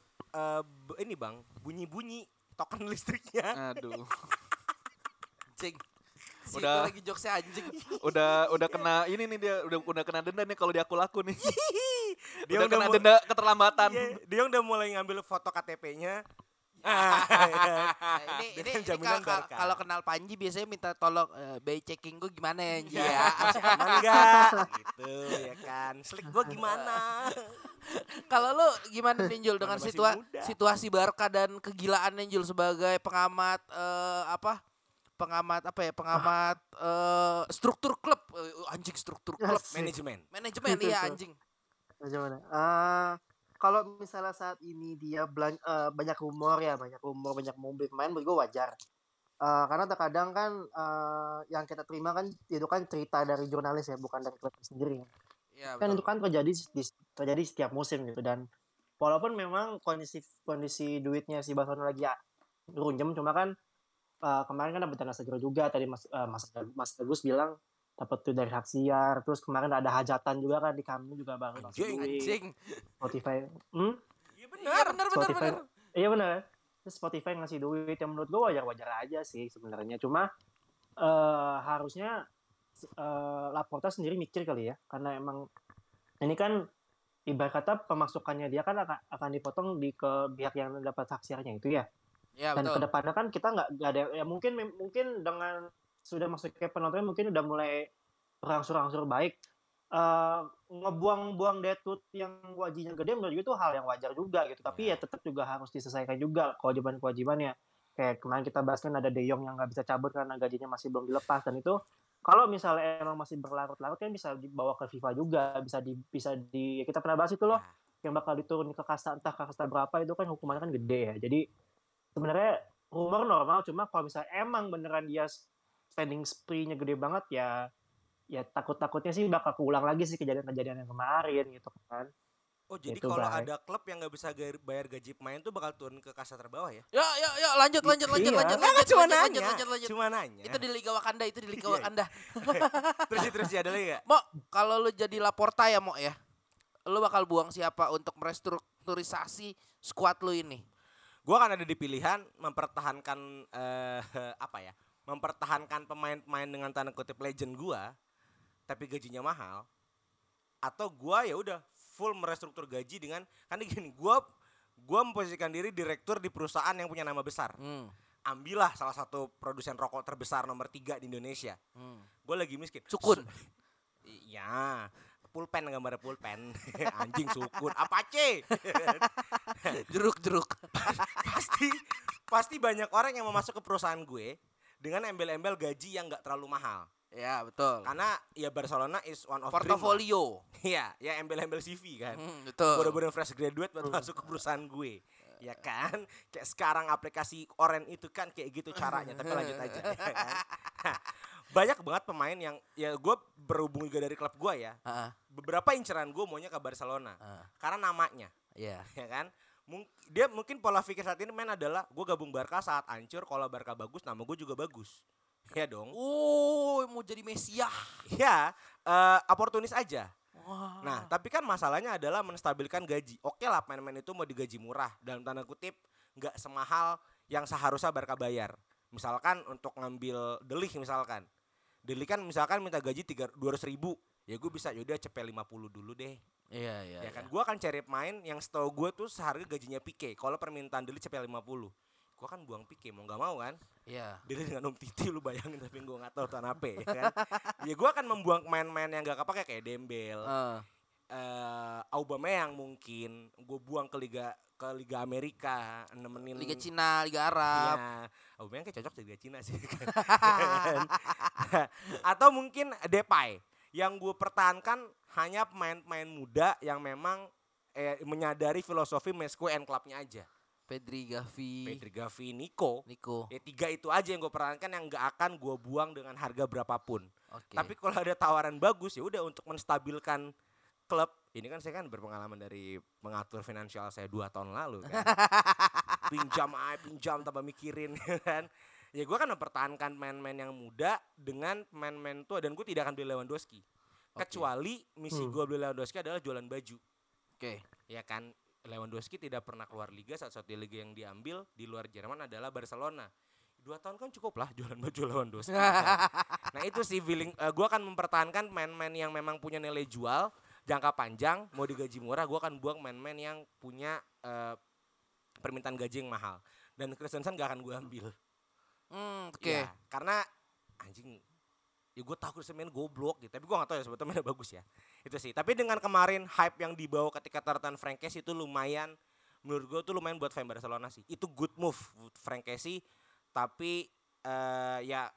Speaker 4: b- ini bang bunyi-bunyi token listriknya.
Speaker 5: Aduh,
Speaker 2: Anjing. Si
Speaker 5: Udah.
Speaker 2: lagi jokesnya anjing.
Speaker 5: udah udah kena ini nih dia udah udah kena denda nih kalau dia laku nih.
Speaker 4: Dia
Speaker 5: udah
Speaker 4: udah
Speaker 5: kena denda keterlambatan.
Speaker 4: Iya, dia udah mulai ngambil foto KTP-nya. Ah,
Speaker 2: Nah, ini ini,
Speaker 4: jaminan
Speaker 2: kalau- kalau kenal Panji biasanya minta tolong eh, bay checking gue gimana ya Anji ya.
Speaker 4: aman enggak? gitu ya kan. Slik gua gimana?
Speaker 2: Kalau lu gimana nih Jul dengan situa
Speaker 4: muda.
Speaker 2: situasi Barca dan kegilaan Jul sebagai pengamat eh, apa? Pengamat apa ya? Pengamat eh, struktur klub Eh, anjing struktur klub.
Speaker 4: Manajemen.
Speaker 2: manajemen iya anjing.
Speaker 3: Bagaimana? Eh, kalau misalnya saat ini dia belan- eh, banyak rumor ya, banyak rumor, banyak mobil pemain, menurut gue wajar. Eh, karena terkadang kan eh, yang kita terima kan itu kan cerita dari jurnalis ya, bukan dari klub sendiri.
Speaker 2: Iya
Speaker 3: Kan
Speaker 2: betul.
Speaker 3: itu kan terjadi di, terjadi setiap musim gitu dan walaupun memang kondisi kondisi duitnya si Barcelona lagi ya, runjem, cuma kan eh, kemarin kan dapat dana segera juga tadi Mas eh, Mas Mas Agus bilang dapat tuh dari hak siar, terus kemarin ada hajatan juga kan di kami juga baru
Speaker 4: Anjing.
Speaker 2: Anjing.
Speaker 3: Spotify. Hmm?
Speaker 4: Iya
Speaker 2: benar benar
Speaker 3: Spotify.
Speaker 2: benar.
Speaker 3: Iya benar. Terus Spotify ngasih duit yang menurut gue wajar-wajar aja sih sebenarnya. Cuma eh, harusnya eh, Laporta sendiri mikir kali ya, karena emang ini kan ibarat kata pemasukannya dia kan akan, akan dipotong di ke pihak yang dapat hak siarnya itu ya.
Speaker 2: Ya
Speaker 3: Dan
Speaker 2: betul.
Speaker 3: ke depannya kan kita nggak ada ya mungkin mungkin dengan sudah masuk ke penonton mungkin udah mulai berangsur-angsur baik. Eh, ngebuang-buang Deadwood yang gajinya gede menurut gue itu hal yang wajar juga gitu. Tapi ya tetap juga harus diselesaikan juga kewajiban-kewajibannya. Kayak kemarin kita bahas kan ada De Jong yang nggak bisa cabut karena gajinya masih belum dilepas dan itu kalau misalnya emang masih berlarut-larut kan bisa dibawa ke FIFA juga, bisa di bisa di kita pernah bahas itu loh
Speaker 4: Ya.
Speaker 3: yang bakal diturunin ke kasta entah ke kasta berapa itu kan hukumannya kan gede ya. Jadi sebenarnya rumor normal cuma kalau misalnya emang beneran dia spending spree-nya gede banget ya ya takut-takutnya sih bakal keulang lagi sih kejadian-kejadian yang kemarin gitu kan.
Speaker 4: Oh jadi
Speaker 3: Itu,
Speaker 4: kalau ada klub yang nggak bisa bayar gaji pemain tuh bakal turun ke kasta terbawah ya?
Speaker 2: Ya, ya, ya, lanjut, lanjut, lanjut,
Speaker 3: Iya.
Speaker 2: lanjut,
Speaker 4: Enggak,
Speaker 2: lanjut,
Speaker 4: cuma
Speaker 2: lanjut,
Speaker 4: nanya.
Speaker 2: lanjut, lanjut, lanjut.
Speaker 4: Cuma nanya.
Speaker 2: Itu di Liga Wakanda, itu di Liga
Speaker 4: Iya.
Speaker 2: Wakanda.
Speaker 4: terus terus ada lagi nggak?
Speaker 2: Mo, kalau lu jadi Laporta ya, Mo ya. Lu bakal buang siapa untuk merestrukturisasi skuad lu ini?
Speaker 4: Gua akan ada di pilihan mempertahankan eh, apa ya? Mempertahankan pemain-pemain dengan tanda kutip legend gua tapi gajinya mahal atau gua ya udah full merestruktur gaji dengan kan gini, gua gua memposisikan diri direktur di perusahaan yang punya nama besar.
Speaker 2: Hmm.
Speaker 4: Ambillah salah satu produsen rokok terbesar nomor tiga di Indonesia.
Speaker 2: hmm.
Speaker 4: Gue lagi miskin.
Speaker 2: Sukun.
Speaker 4: Iya. Pulpen gambar pulpen. Anjing sukun. Apache.
Speaker 2: Jeruk-jeruk.
Speaker 4: pasti pasti banyak orang yang mau masuk ke perusahaan gue dengan embel-embel gaji yang nggak terlalu mahal.
Speaker 2: Ya, betul.
Speaker 4: Karena ya Barcelona is one of.
Speaker 2: Portofolio.
Speaker 4: Iya, ya embel-embel CV kan.
Speaker 2: Hmm, betul.
Speaker 4: Udah fresh graduate buat masuk ke perusahaan gue. Ya kan, kayak sekarang aplikasi Oren itu kan kayak gitu caranya. Tapi lanjut aja. ya kan? Banyak banget pemain yang ya gue berhubung juga dari klub gue ya.
Speaker 2: Heeh.
Speaker 4: Beberapa inceran gue maunya ke Barcelona
Speaker 2: heeh.
Speaker 4: karena namanya,
Speaker 2: Iya.
Speaker 4: ya kan. Mung- dia mungkin pola pikir saat ini main adalah gue gabung Barca saat hancur. Kalau Barca bagus, nama gue juga bagus. Ya dong.
Speaker 2: Oh, mau jadi Mesiah.
Speaker 4: Ya, eh, oportunis aja.
Speaker 2: Wah.
Speaker 4: Nah, tapi kan masalahnya adalah menstabilkan gaji. Oke lah pemain-pemain itu mau digaji murah dalam tanda kutip nggak semahal yang seharusnya Barca bayar. Misalkan untuk ngambil Delik misalkan. Delik kan misalkan minta gaji tiga dua ribu. Ya gue bisa yaudah cepet 50 dulu deh.
Speaker 2: Iya, iya.
Speaker 4: ya kan
Speaker 2: iya.
Speaker 4: gue akan cari pemain yang setahu gue tuh seharga gajinya Pique. Kalau permintaan Delik cepet 50. Gue kan buang Pique mau nggak mau kan.
Speaker 2: Iya.
Speaker 4: Delik dengan Om Titi lu bayangin tapi gue nggak tahu tahun apa ya kan. ya gue akan membuang pemain-pemain yang gak kepake kayak Dembel
Speaker 2: Heeh.
Speaker 4: eh Aubameyang mungkin gue buang ke liga ke liga Amerika nemenin
Speaker 2: Liga Cina, Liga Arab.
Speaker 4: ya Aubameyang kayak cocok di liga Cina sih kan. atau mungkin Depay yang gue pertahankan hanya pemain-pemain muda yang memang eh, menyadari filosofi Mesco and Clubnya aja
Speaker 2: Pedri, Gavi,
Speaker 4: Pedri Gavi Nico
Speaker 2: Nico.
Speaker 4: ya tiga itu aja yang gue pertahankan yang gak akan gue buang dengan harga berapapun
Speaker 2: Oke.
Speaker 4: tapi kalau ada tawaran bagus ya udah untuk menstabilkan klub. Ini kan saya kan berpengalaman dari mengatur finansial saya dua tahun lalu kan. pinjam aja, pinjam tanpa mikirin kan. Ya gue kan mempertahankan pemain-pemain yang muda dengan pemain-pemain tua dan gue tidak akan beli Lewandowski.
Speaker 2: Oke.
Speaker 4: Kecuali misi
Speaker 3: Hmm.
Speaker 4: gue beli Lewandowski adalah jualan baju.
Speaker 2: Oke.
Speaker 4: Ya kan Lewandowski tidak pernah keluar liga saat satu liga yang diambil di luar Jerman adalah Barcelona. Dua tahun kan cukup lah jualan baju Lewandowski. kan. nah itu sih feeling eh, gue akan mempertahankan main-main yang memang punya nilai jual jangka panjang mau digaji murah gue akan buang main-main yang punya eh, permintaan gaji yang mahal dan Christensen gak akan gue ambil.
Speaker 2: Hmm, oke.
Speaker 4: Ya, karena anjing ya gue Christensen main goblok gitu. Tapi gue gak tahu ya sebetulnya bagus ya. Itu sih. Tapi dengan kemarin hype yang dibawa ketika tartan Frankes itu lumayan menurut gue tuh lumayan buat fan Barcelona sih. Itu good move Frankesi tapi eh, ya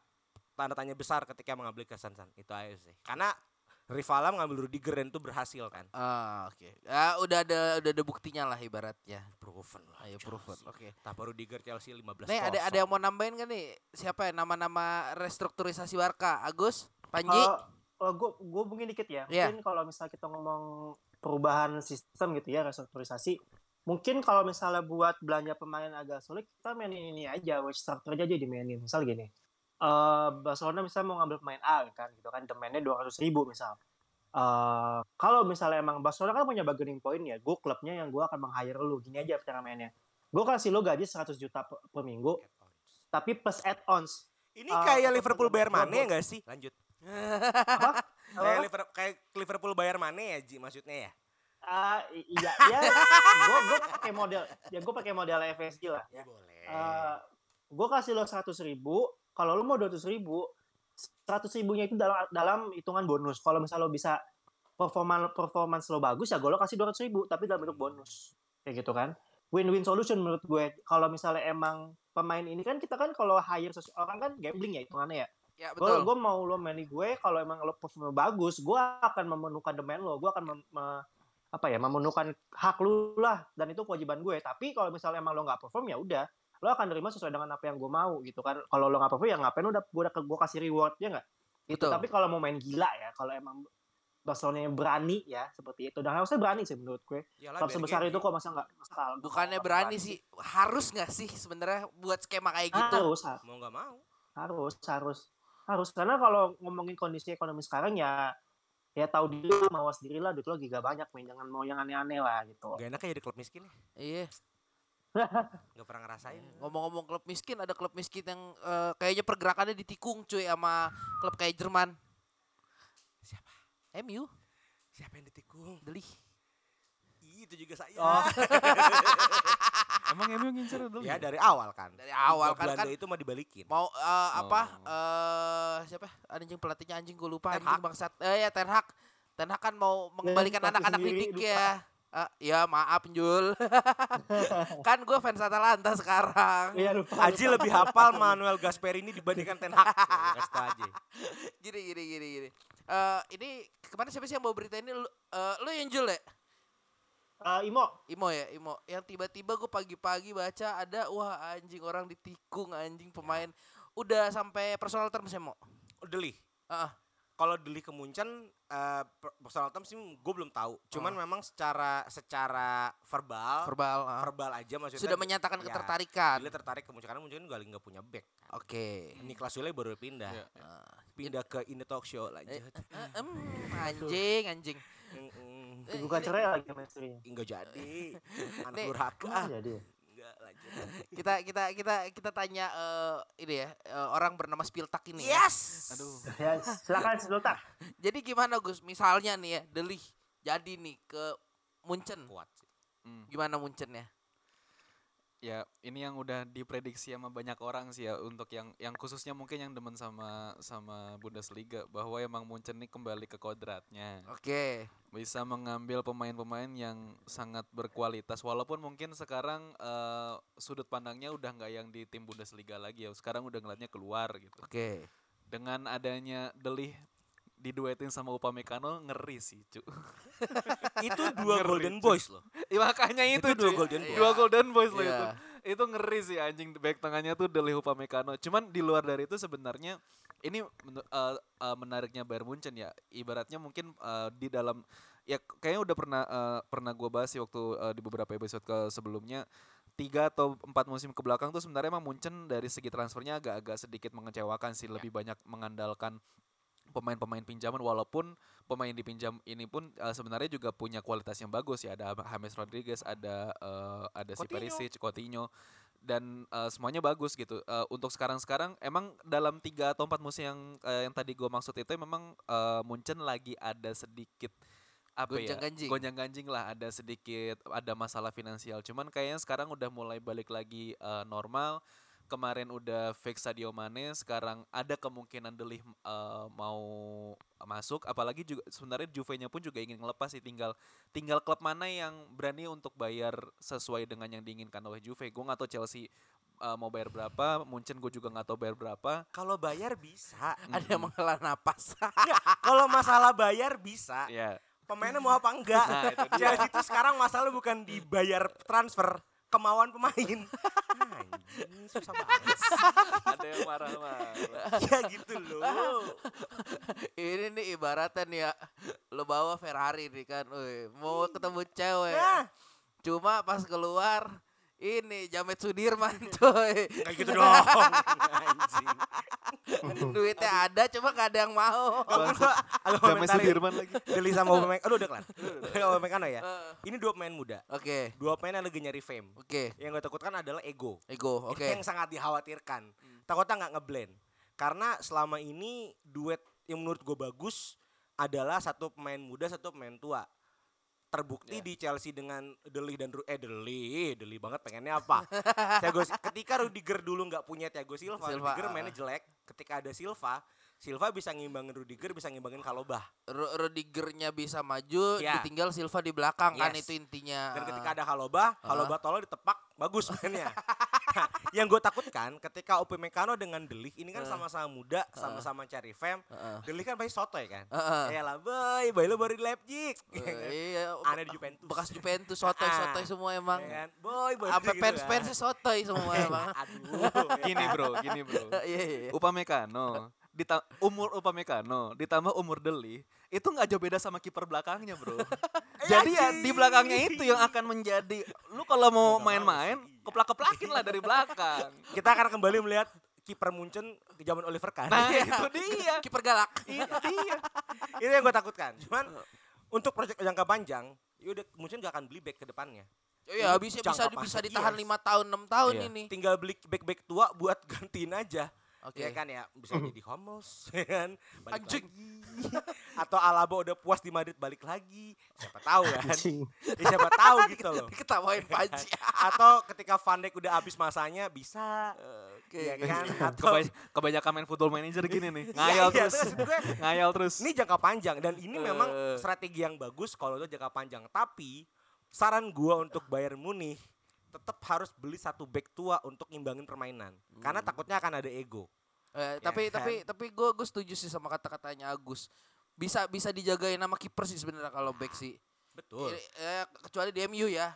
Speaker 4: tanda tanya besar ketika mengambil Christensen itu aja sih. Karena rivalnya mengambil Rudiger dan itu berhasil kan
Speaker 2: Ah, oke. Ya, udah ada udah ada buktinya lah ibaratnya.
Speaker 4: proven lah
Speaker 2: Ayo proven. Oke.
Speaker 4: Tanpa Rudiger Chelsea 15
Speaker 2: Nih ada ada yang mau nambahin kan nih? Siapa ya nama-nama restrukturisasi Barca? Agus, Panji?
Speaker 3: Kalau gue gue mungkin dikit ya.
Speaker 2: Iya.
Speaker 3: Mungkin kalau misalnya kita ngomong perubahan sistem gitu ya, restrukturisasi. Mungkin kalau misalnya buat belanja pemain agak sulit, kita mainin ini aja, wage structure aja dimainin. Misal gini, eh Barcelona misalnya mau ngambil pemain A kan, gitu kan, demandnya dua ratus ribu misal. eh kalau misalnya emang Barcelona kan punya bargaining point ya, gue klubnya yang gue akan meng-hire lu, gini aja cara mainnya. Gue kasih lu gaji 100 juta per, per minggu, tapi plus add-ons.
Speaker 4: Ini
Speaker 3: Ah,
Speaker 4: kayak Liverpool bayar Mane
Speaker 3: gua-
Speaker 4: enggak sih? Lanjut.
Speaker 3: Apa?
Speaker 4: Kayak,
Speaker 3: Apa?
Speaker 4: Liver- kayak Liverpool bayar Mane ya, Ji maksudnya ya?
Speaker 3: I- iya, iya. gue gue pakai model, ya gue pakai model FSG lah.
Speaker 4: Ya boleh.
Speaker 3: Eh, gue kasih lo seratus ribu, kalau lo mau dua ribu, seratus ribunya itu dalam dalam hitungan bonus. Kalau misal lo bisa performa performance lo bagus ya gue lo kasih dua ribu, tapi dalam bentuk bonus, kayak gitu kan. Win-win solution menurut gue. Kalau misalnya emang pemain ini kan kita kan kalau hire seseorang kan gambling ya hitungannya ya.
Speaker 2: Ya betul.
Speaker 3: gue mau lo main di gue kalau emang lo perform bagus, gue akan memenuhkan demand lo, gue akan mem- me- apa ya memenuhkan hak lu lah dan itu kewajiban gue. Tapi kalau misalnya emang lo nggak perform ya udah, lo akan terima sesuai dengan apa yang gue mau gitu kan. Kalau lo nggak perform ya ngapain udah gue udah gue kasih reward ya nggak? Itu. Tapi kalau mau main gila ya, kalau emang Barcelona yang berani ya seperti itu dan harusnya berani sih menurut gue.
Speaker 4: Iyalah,
Speaker 3: Klub sebesar itu kok masa nggak masa
Speaker 2: Bukannya
Speaker 3: nggak
Speaker 2: berani sih, harus nggak sih sebenarnya buat skema kayak gitu?
Speaker 3: Harus, harus.
Speaker 4: Mau nggak mau.
Speaker 3: harus harus harus karena kalau ngomongin kondisi ekonomi sekarang ya ya tahu diri mawas diri lah duit lo giga banyak main jangan mau yang aneh-aneh lah gitu
Speaker 4: Gak enak ya jadi klub miskin ya.
Speaker 2: Iya.
Speaker 4: Gak pernah ngerasain.
Speaker 2: Ngomong-ngomong klub miskin, ada klub miskin yang eh, kayaknya pergerakannya ditikung cuy sama klub kayak Jerman.
Speaker 4: Siapa?
Speaker 2: MU,
Speaker 4: Siapa yang ditikung?
Speaker 2: Deli.
Speaker 4: Ih, Itu juga saya.
Speaker 3: Oh.
Speaker 5: Emang MU ngincer dulu?
Speaker 4: ya dari awal kan.
Speaker 2: Dari awal kan
Speaker 4: Belanda
Speaker 2: kan
Speaker 4: itu mau dibalikin.
Speaker 2: mau eh, apa
Speaker 5: Oh.
Speaker 2: eh siapa anjing pelatihnya anjing gue lupa
Speaker 4: Ten
Speaker 2: anjing
Speaker 4: Hag.
Speaker 2: bangsat eh ya Ten Hag Ten Hag kan mau mengembalikan anak-anak didik
Speaker 3: lupa.
Speaker 2: ya Ah, ya maaf Jul. Kan gue fans Atalanta sekarang.
Speaker 3: Iya lupa.
Speaker 4: Aji
Speaker 3: lupa.
Speaker 4: lebih hafal Manuel Gasperini dibandingkan Ten Hag. Kasih tau
Speaker 2: gini gini gini gini. Eh ini ke mana siapa sih yang bawa berita ini? Lu, eh, lu yang Jul ya?
Speaker 3: Eh, Imo,
Speaker 2: Imo ya Imo. Yang tiba-tiba gue pagi-pagi baca ada wah anjing orang ditikung anjing pemain. Udah sampai personal terms ya Mo?
Speaker 4: Deli.
Speaker 2: Ah,
Speaker 4: Kalau Deli ke Munchen eh, per- personal terms sih gue belum tahu. Cuman memang secara secara verbal
Speaker 2: verbal ah.
Speaker 4: verbal aja maksudnya
Speaker 2: sudah menyatakan
Speaker 4: ya,
Speaker 2: ketertarikan
Speaker 4: Deli tertarik ke Munchen karena Munchen juga nggak punya back. kan.
Speaker 2: oke
Speaker 4: Niklas Sule baru pindah.
Speaker 5: Iya.
Speaker 4: Ah, pindah ke In The Talk Show
Speaker 2: Eh,
Speaker 4: lanjut.
Speaker 2: eh, em, anjing anjing. Eh,
Speaker 3: bukan
Speaker 2: ini-
Speaker 3: cerai lagi sama istrinya.
Speaker 4: Enggak jadi. Anak
Speaker 2: Nih,
Speaker 4: durhaka.
Speaker 3: Ah, jadi.
Speaker 2: Kita kita kita kita tanya eh, ini ya eh, orang bernama Spiltak ini ya.
Speaker 4: Yes.
Speaker 5: Aduh.
Speaker 3: Ya, silakan sebentar.
Speaker 2: jadi gimana Gus misalnya nih ya Deli jadi nih ke Munchen
Speaker 4: Kuat sih.
Speaker 5: Hmm.
Speaker 2: gimana Munchennya
Speaker 5: Ya, ini yang udah diprediksi sama banyak orang sih ya untuk yang yang khususnya mungkin yang demen sama sama Bundesliga bahwa emang Munchen ini kembali ke kodratnya.
Speaker 2: oke
Speaker 5: Bisa mengambil pemain-pemain yang sangat berkualitas walaupun mungkin sekarang eh, sudut pandangnya udah nggak yang di tim Bundesliga lagi ya. Sekarang udah ngeliatnya keluar gitu.
Speaker 2: oke
Speaker 5: Dengan adanya Delih diduetin sama Upamecano ngeri sih, cu.
Speaker 4: Itu dua
Speaker 5: Ngeri,
Speaker 4: Golden
Speaker 5: cuy.
Speaker 4: Boys loh.
Speaker 5: Ya, makanya itu,
Speaker 4: Itu dua
Speaker 5: cuy.
Speaker 4: Golden
Speaker 2: Boys.
Speaker 5: Dua
Speaker 2: Iya.
Speaker 5: Golden Boys loh itu.
Speaker 2: Iya.
Speaker 5: Itu ngeri sih anjing back tengahnya tuh Deli Upamecano. Cuman di luar dari itu sebenarnya ini eh, eh, menariknya Bayern Munchen ya. Ibaratnya mungkin eh, di dalam ya kayaknya udah pernah eh, pernah gua bahas sih waktu eh, di beberapa episode ke sebelumnya tiga atau empat musim ke belakang tuh sebenarnya emang Munchen dari segi transfernya agak-agak sedikit mengecewakan sih lebih banyak mengandalkan pemain-pemain pinjaman walaupun pemain dipinjam ini pun eh, sebenarnya juga punya kualitas yang bagus ya. Ada James Rodriguez ada eh, ada si
Speaker 4: Coutinho.
Speaker 5: Perisic Coutinho. Dan eh, semuanya bagus gitu. Eh, untuk sekarang-sekarang emang dalam tiga atau empat musim yang eh, yang tadi gue maksud itu memang eh, Munchen lagi ada sedikit apa ya
Speaker 2: Gonjang-ganjing.
Speaker 5: gonjang-ganjing lah. Ada sedikit ada masalah finansial. Cuman kayaknya sekarang udah mulai balik lagi eh, normal kemarin udah fix Sadio Mane sekarang ada kemungkinan Delih eh, mau masuk apalagi juga sebenarnya Juve-nya pun juga ingin ngelepas sih tinggal tinggal klub mana yang berani untuk bayar sesuai dengan yang diinginkan oleh Juve gue nggak tahu Chelsea eh, mau bayar berapa Munchen gue juga nggak tahu bayar berapa
Speaker 4: Kalau bayar bisa.
Speaker 2: ada yang menghela napas
Speaker 4: Kalau masalah bayar bisa.
Speaker 5: ya
Speaker 4: Pemainnya mau apa enggak?
Speaker 5: Nah, itu.
Speaker 4: Chelsea itu sekarang masalah bukan dibayar transfer, kemauan pemain. Anjing, susah banget.
Speaker 5: ada yang marah-marah
Speaker 4: ya gitu loh.
Speaker 2: ini nih ibaratnya nih ya lo bawa Ferrari nih kan Wih, mau ketemu cewek
Speaker 4: Nah,
Speaker 2: cuma pas keluar ini Jamet Sudirman coy
Speaker 4: kayak gitu dong.
Speaker 2: Duitnya ada cuma gak ada yang mau
Speaker 4: agak komentarin
Speaker 5: Sudirman lagi
Speaker 4: Deli sama Aubameyang. Aduh udah kelar. Aubameyang ya. Ini dua pemain muda.
Speaker 2: oke
Speaker 4: Dua pemain yang lagi nyari fame.
Speaker 2: oke
Speaker 4: Yang gue takutkan adalah ego.
Speaker 2: ego oke
Speaker 4: Itu yang sangat dikhawatirkan. Takutnya nggak ngeblend. Karena selama ini duet yang menurut gue bagus adalah satu pemain muda, satu pemain tua. Terbukti
Speaker 2: Ya.
Speaker 4: di Chelsea dengan Deli dan Ru- eh Deli, Deli banget pengennya apa? Thiago ketika Rudiger dulu nggak punya Thiago Silva,
Speaker 2: Silva,
Speaker 4: Rudiger mainnya jelek. Ketika ada Silva, Silva bisa ngimbangin Rudiger, bisa ngimbangin Kalobah.
Speaker 2: Ru- Rudigernya bisa maju,
Speaker 4: Ya.
Speaker 2: ditinggal Silva di belakang kan
Speaker 4: Yes.
Speaker 2: itu intinya.
Speaker 4: Dan ketika ada Haloba, Haloba tolol ditepak, bagus mainnya. Nah, yang gue takutkan ketika Upamecano dengan Delik ini kan sama-sama muda, sama-sama cari fam.
Speaker 2: Heeh.
Speaker 4: Delik kan pasti sotoy kan.
Speaker 2: Heeh.
Speaker 4: Ya lah, boy, boy lu baru di Leipzig.
Speaker 2: Eh, iya,
Speaker 4: Aneh di Juventus.
Speaker 2: bekas Juventus sotoy sotoy
Speaker 4: Ah.
Speaker 2: semua emang.
Speaker 4: Ya kan? Boy, boy.
Speaker 2: Apa
Speaker 4: gitu
Speaker 2: fans
Speaker 4: kan.
Speaker 2: fans sotoy semua emang.
Speaker 4: Aduh. ya
Speaker 5: Gini
Speaker 4: kan?
Speaker 5: bro, gini bro.
Speaker 2: Iya iya. iya.
Speaker 5: Upamecano, dita- umur Upamecano ditambah umur Deli, itu nggak jauh beda sama kiper belakangnya bro. Jadi ya di belakangnya itu yang akan menjadi, lu kalau mau main-main,
Speaker 4: sih.
Speaker 5: keplak-keplakin lah dari belakang.
Speaker 4: Kita akan kembali melihat kiper Munchen di zaman Oliver Kahn.
Speaker 5: Nah itu dia,
Speaker 2: Kiper galak.
Speaker 5: itu dia.
Speaker 4: itu yang gue takutkan. Cuman untuk proyek jangka panjang, ya udah Munchen gak akan beli back ke depannya.
Speaker 2: Oh Iya bisa bisa bisa ditahan
Speaker 4: Yes.
Speaker 2: lima tahun enam tahun
Speaker 5: Iya.
Speaker 2: ini.
Speaker 4: Tinggal beli back-back tua buat gantiin aja.
Speaker 2: Oke.
Speaker 4: Ya kan ya, bisa jadi Hummels, ya kan? Balik
Speaker 2: Anjing.
Speaker 4: lagi. Atau Alaba udah puas di Madrid balik lagi. Siapa tahu kan?
Speaker 3: Anjing.
Speaker 4: Ya, siapa tahu gitu loh.
Speaker 2: Diketawain Panji.
Speaker 4: Atau ketika Van Dijk udah habis masanya bisa.
Speaker 2: Oke.
Speaker 4: ya kan? Atau
Speaker 5: Kebany- kebanyakan main football manager gini nih,
Speaker 4: Iya,
Speaker 5: ngayal
Speaker 4: iya,
Speaker 5: terus,
Speaker 4: gue,
Speaker 5: ngayal terus.
Speaker 4: ini jangka panjang dan ini memang
Speaker 2: Eh.
Speaker 4: strategi yang bagus kalau itu jangka panjang. Tapi saran gua untuk Bayern Munich tetap harus beli satu back tua untuk ngimbangin permainan. Karena takutnya akan ada ego.
Speaker 2: Eh,
Speaker 4: Ya
Speaker 2: tapi
Speaker 4: kan?
Speaker 2: tapi tapi gue gue setuju sih sama kata-katanya Agus. Bisa bisa dijagain nama kiper sih sebenarnya kalau back sih.
Speaker 4: Betul.
Speaker 2: Eh, eh, kecuali di MU ya.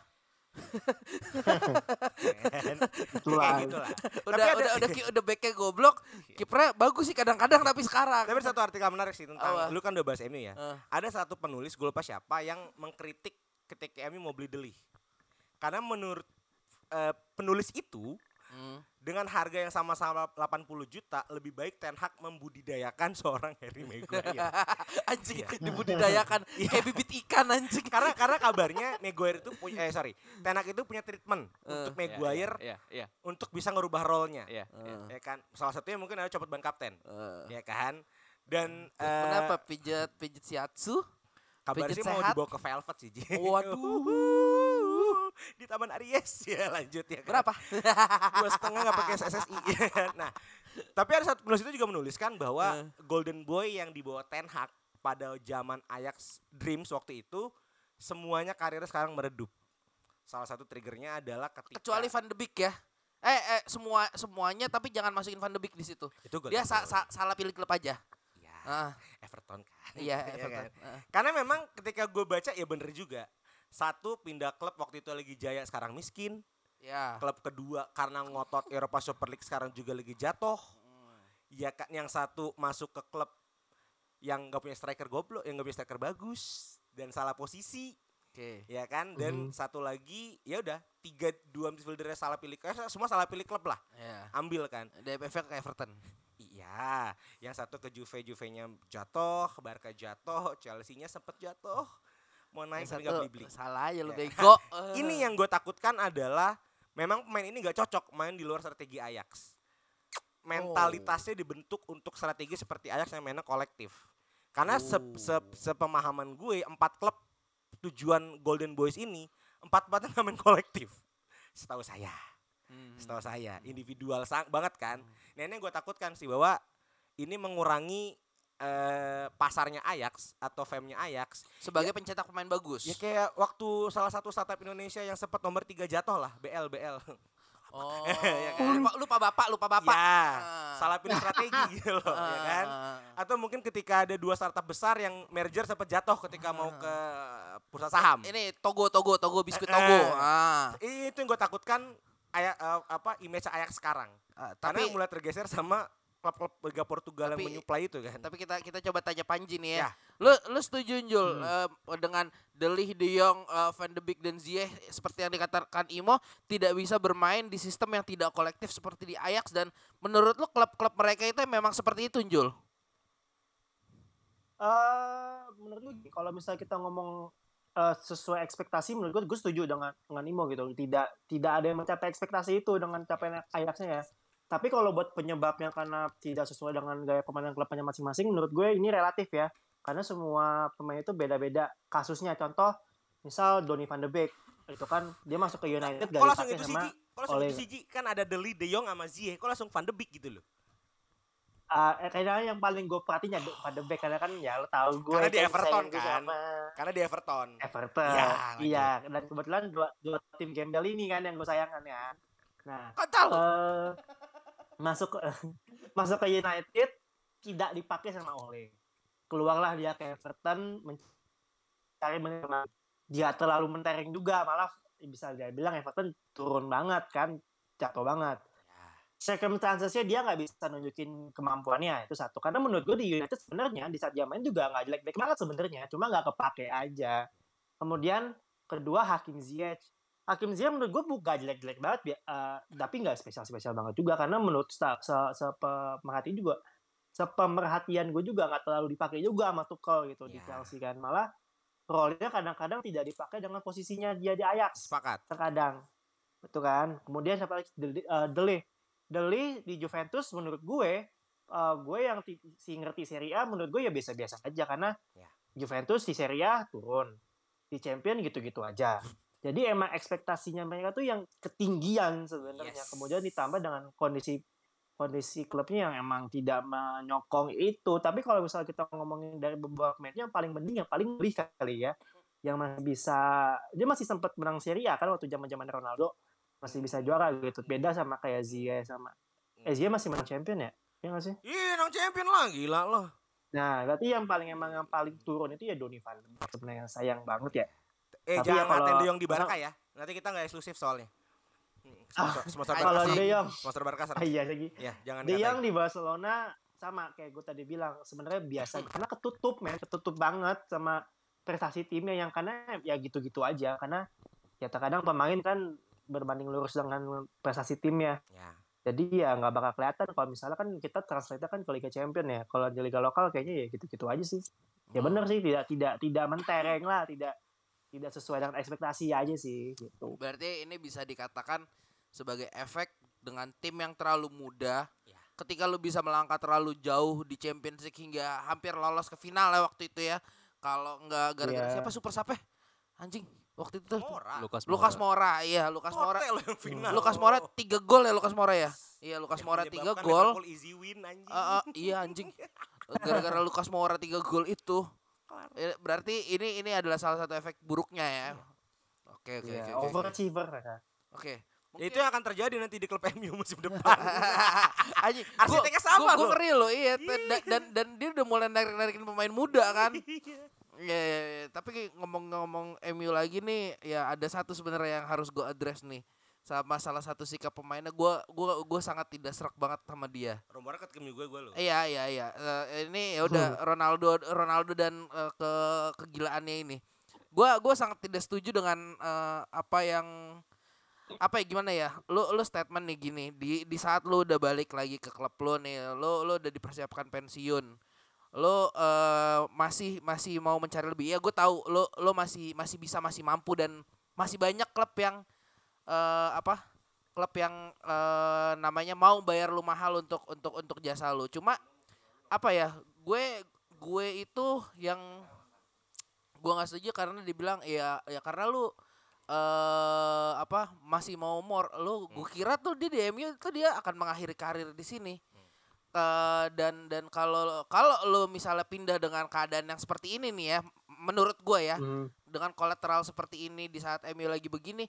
Speaker 3: Itulah.
Speaker 4: Kayak gitu lah.
Speaker 2: Udah
Speaker 4: ada-
Speaker 2: udah udah udah backnya goblok. Kipernya bagus sih kadang-kadang tapi sekarang.
Speaker 4: Tapi satu artikel menarik sih tentang
Speaker 2: Apa?
Speaker 4: lu kan udah bahas MU ya.
Speaker 2: Eh.
Speaker 4: Ada satu penulis gue lupa siapa yang mengkritik ketika MU mau beli Deli. Karena menurut eh, penulis itu
Speaker 2: Hmm.
Speaker 4: dengan harga yang sama-sama 80 juta lebih baik Ten Hag membudidayakan seorang Harry Maguire.
Speaker 2: anjing
Speaker 4: Iya.
Speaker 2: dibudidayakan kayak bibit ikan anjing.
Speaker 4: karena karena kabarnya Maguire itu punya eh sorry, Ten Hag itu punya treatment untuk
Speaker 5: Iya,
Speaker 4: Maguire
Speaker 5: Iya, iya,
Speaker 4: untuk bisa ngerubah role-nya.
Speaker 5: iya. iya.
Speaker 2: Eh,
Speaker 4: Ya kan? Salah satunya mungkin ada copot ban kapten.
Speaker 2: eh.
Speaker 4: Ya kan? Dan eh,
Speaker 2: Kenapa pijat pijat shiatsu?
Speaker 4: kabarnya mau dibawa ke Velvet sih.
Speaker 2: Waduh.
Speaker 4: Di Taman Aries ya lanjut ya. kan?
Speaker 2: Berapa?
Speaker 4: dua setengah nggak pakai SSI. nah, tapi ada satu penulis itu juga menuliskan bahwa
Speaker 2: Eh.
Speaker 4: Golden Boy yang dibawa Ten Hag pada zaman Ajax Dreams waktu itu semuanya karirnya sekarang meredup. Salah satu triggernya adalah ketika
Speaker 2: Kecuali Van de Beek ya. Eh, eh semua semuanya tapi jangan masukin Van de Beek di situ.
Speaker 4: itu Golden
Speaker 2: Dia sa- sa- salah pilih klub aja.
Speaker 4: Ya,
Speaker 2: Ah,
Speaker 4: Everton kan.
Speaker 2: iya,
Speaker 4: Ya
Speaker 2: Everton.
Speaker 4: kan?
Speaker 2: Ah.
Speaker 4: Karena memang ketika gue baca ya bener juga. Satu pindah klub waktu itu lagi jaya sekarang miskin.
Speaker 2: Ya.
Speaker 4: Klub kedua karena ngotot Eropa Super League sekarang juga lagi jatuh. Ya kan yang satu masuk ke klub yang gak punya striker goblok, yang gak punya striker bagus dan salah posisi,
Speaker 2: Oke.
Speaker 4: ya kan? Dan
Speaker 3: Mhm.
Speaker 4: satu lagi ya udah tiga dua midfieldernya salah pilih, eh, semua salah pilih klub lah,
Speaker 2: Ya.
Speaker 4: ambil kan?
Speaker 2: DFF ke Everton.
Speaker 4: Iya, yang satu ke Juve, Juve-nya jatuh, Barca jatuh, Chelsea-nya sempet jatuh, mau naik tapi nggak beli-beli.
Speaker 2: Salah ya lu
Speaker 4: Ya.
Speaker 2: bego.
Speaker 4: Ini yang gue takutkan adalah memang pemain ini nggak cocok main di luar strategi Ajax. Mentalitasnya dibentuk untuk strategi seperti Ajax yang mainnya kolektif. Karena se
Speaker 2: Oh.
Speaker 4: se- sepemahaman gue empat klub tujuan Golden Boys ini empat empatnya nggak main kolektif. Setahu saya,
Speaker 2: Hmm.
Speaker 4: setahu saya individual sang banget kan. Nah ini yang gue takutkan sih bahwa ini mengurangi eh, pasarnya Ajax atau famnya Ajax
Speaker 2: Sebagai pencetak pemain bagus.
Speaker 4: Ya kayak waktu salah satu startup Indonesia yang sempat nomor tiga jatuh lah, BL BL.
Speaker 2: Oh,
Speaker 4: Ya kan?
Speaker 2: lupa, lupa bapak, lupa bapak.
Speaker 4: Ya,
Speaker 2: Ah.
Speaker 4: salah pilih strategi gitu loh, ya kan?
Speaker 2: Ah.
Speaker 4: Atau mungkin ketika ada dua startup besar yang merger sempat jatuh ketika mau ke bursa saham.
Speaker 2: Ini Togo, Togo, Togo, biskuit
Speaker 4: Eh,
Speaker 2: Togo.
Speaker 4: eh.
Speaker 2: Ah.
Speaker 4: Itu yang gue takutkan aya, eh, apa image Ajax sekarang. Karena
Speaker 2: tapi
Speaker 4: mulai tergeser sama klub-klub Liga Portugal yang
Speaker 2: Tapi-
Speaker 4: menyuplai itu kan.
Speaker 2: tapi kita kita coba tanya Panji nih ya.
Speaker 4: Ya.
Speaker 2: Lu lu setuju Jul
Speaker 4: Hmm.
Speaker 2: eh, dengan Delih, De Jong, eh, Van de Beek dan Ziyech seperti yang dikatakan Imo tidak bisa bermain di sistem yang tidak kolektif seperti di Ajax dan menurut lu klub-klub mereka itu memang seperti itu Jul?
Speaker 3: Eh, menurut gue kalau misalnya kita ngomong eh, sesuai ekspektasi menurut gue gue setuju dengan dengan Imo gitu tidak tidak ada yang mencapai ekspektasi itu dengan capaian Ajaxnya ya Tapi kalau buat penyebabnya karena tidak sesuai dengan gaya permainan klubnya masing-masing, menurut gue ini relatif ya. Karena semua pemain itu beda-beda kasusnya. Contoh, misal Donny van de Beek. Itu kan dia masuk ke United
Speaker 4: Kok langsung itu
Speaker 3: sama
Speaker 4: Ji? Kok langsung
Speaker 3: oleh
Speaker 4: itu sih Ji? Kan ada Deli, De Jong sama Ziyech. Kok langsung Van de Beek gitu loh.
Speaker 3: Eh, kayaknya yang paling gue perhatiin ya Van de Beek karena kan ya lo tahu gue
Speaker 4: Karena di
Speaker 3: kan
Speaker 4: Everton kan.
Speaker 3: sama
Speaker 4: Karena di Everton.
Speaker 3: Everton.
Speaker 4: Ya, lanjut.
Speaker 3: iya, dan kebetulan dua, dua tim gembel ini kan yang gue sayangkan ya. Nah,
Speaker 4: Kok tahu?
Speaker 3: eh masuk ke masuk ke United tidak dipakai sama Ole. Keluarlah dia ke Everton mencari menit dia terlalu mentereng juga malah bisa dia bilang Everton turun banget kan jatuh banget. Circumstancesnya dia nggak bisa nunjukin kemampuannya itu satu. Karena menurut gue di United sebenarnya di saat dia main juga nggak jelek-jelek banget sebenarnya cuma nggak kepake aja. Kemudian kedua Hakim Ziyech Hakim Ziyech menurut gue bukan jelek-jelek banget eh, tapi nggak spesial-spesial banget juga. Karena menurut se, se, sepemerhatian juga sepemerhatian gue juga nggak terlalu dipakai juga sama Tuchel gitu di
Speaker 4: Ya.
Speaker 3: Chelsea kan. Malah role-nya kadang-kadang tidak dipakai dengan posisinya dia di Ajax.
Speaker 4: Sepakat.
Speaker 3: terkadang. Betul kan? Kemudian siapa lagi? Dele eh, Dele. Dele di Juventus menurut gue eh, gue yang si ngerti Serie A menurut gue ya biasa-biasa aja. Karena
Speaker 4: Ya.
Speaker 3: Juventus di Serie A turun. Di Champion gitu-gitu aja jadi emang ekspektasinya mereka tuh yang ketinggian sebenarnya.
Speaker 4: Yes.
Speaker 3: kemudian ditambah dengan kondisi kondisi klubnya yang emang tidak menyokong itu. Tapi kalau misalnya kita ngomongin dari beberapa match yang paling mending yang paling lebih kali ya yang masih bisa dia masih sempat menang Serie A kan waktu zaman zaman Ronaldo masih bisa juara gitu. Beda sama kayak Ziyech sama eh Ziyech masih menang champion ya? Ya nggak sih?
Speaker 4: Ih, nang champion lah, gila loh.
Speaker 3: nah berarti yang paling emang yang paling turun itu ya Donny van Beek sebenarnya sayang banget ya
Speaker 4: Eh,
Speaker 3: Tapi ya
Speaker 4: jangan ngatain
Speaker 3: kalau-
Speaker 4: De Jong di Barca ya. Nanti kita nggak eksklusif soalnya. Hmm, Sponsor, sponsor
Speaker 3: Ah, kalau
Speaker 4: Barca
Speaker 3: De
Speaker 4: sih.
Speaker 3: Jong
Speaker 4: Sponsor Barca
Speaker 3: ah, iya lagi
Speaker 4: Ya, jangan
Speaker 3: De
Speaker 4: ngatain.
Speaker 3: Jong di Barcelona sama kayak gue tadi bilang sebenarnya biasa karena ketutup men ketutup banget sama prestasi timnya yang karena ya gitu-gitu aja karena ya terkadang pemain kan berbanding lurus dengan prestasi timnya
Speaker 4: Ya.
Speaker 3: jadi ya nggak bakal kelihatan kalau misalnya kan kita translate kan ke Liga Champion ya kalau di Liga lokal kayaknya ya gitu-gitu aja sih ya
Speaker 4: Hmm.
Speaker 3: bener sih tidak tidak tidak mentereng lah tidak tidak sesuai dengan ekspektasi aja sih gitu
Speaker 2: Berarti ini bisa dikatakan sebagai efek dengan tim yang terlalu muda.
Speaker 4: Ya.
Speaker 2: Ketika lu bisa melangkah terlalu jauh di Champions League hingga hampir lolos ke final ya waktu itu ya. Kalau nggak gara-gara
Speaker 3: Iya.
Speaker 2: siapa super sape? Anjing. Waktu itu tuh.
Speaker 4: Mora.
Speaker 5: Lukas
Speaker 2: Lukas Mora, iya Lukas Mora.
Speaker 4: Yang final.
Speaker 2: Lukas Mora tiga gol ya Lukas Mora ya. Iya Lukas Mora tiga
Speaker 4: menyebabkan
Speaker 2: gol.
Speaker 4: Liverpool easy win anjing.
Speaker 2: Eh, eh, iya anjing. Gara-gara Lukas Mora tiga gol itu. Eh, Berarti ini ini adalah salah satu efek buruknya ya. Oke oke
Speaker 3: ya,
Speaker 2: oke, oke. oke.
Speaker 3: overachiever ya.
Speaker 2: Oke.
Speaker 4: Ya, itu yang akan terjadi nanti di klub MU musim depan.
Speaker 2: Anjing,
Speaker 4: Arsiteknya sama
Speaker 2: Gue
Speaker 4: loh.
Speaker 2: ngeri loh, iya. Dan, dan dan dia udah mulai narik-narikin pemain muda kan. Iya, iya, iya. tapi ngomong-ngomong MU lagi nih, ya ada satu sebenarnya yang harus gue address nih. Sama salah satu sikap pemainnya, gue gua gua sangat tidak serak banget sama dia.
Speaker 4: Rumornya ke MU gue gue lo.
Speaker 2: Iya iya iya. Eh, ini ya udah Ronaldo Ronaldo dan eh, ke kegilaannya ini. Gua gua sangat tidak setuju dengan eh, apa yang apa ya gimana ya? Lu lu statement nih gini, di di saat lu udah balik lagi ke klub lu nih, lu lu udah dipersiapkan pensiun. Lu eh, masih masih mau mencari lebih. Ya gue tahu lu lu masih masih bisa masih mampu dan masih banyak klub yang eh apa? klub yang eh, namanya mau bayar lu mahal untuk untuk untuk jasa lu. Cuma apa ya? Gue gue itu yang gue nggak setuju karena dibilang ya ya karena lu eh apa masih mau more lu gue kira tuh dia di MU tuh dia akan mengakhiri karir di sini. Eh, dan dan kalau kalau lu misalnya pindah dengan keadaan yang seperti ini nih ya, menurut gue ya,
Speaker 3: Hmm.
Speaker 2: dengan kolateral seperti ini di saat MU lagi begini,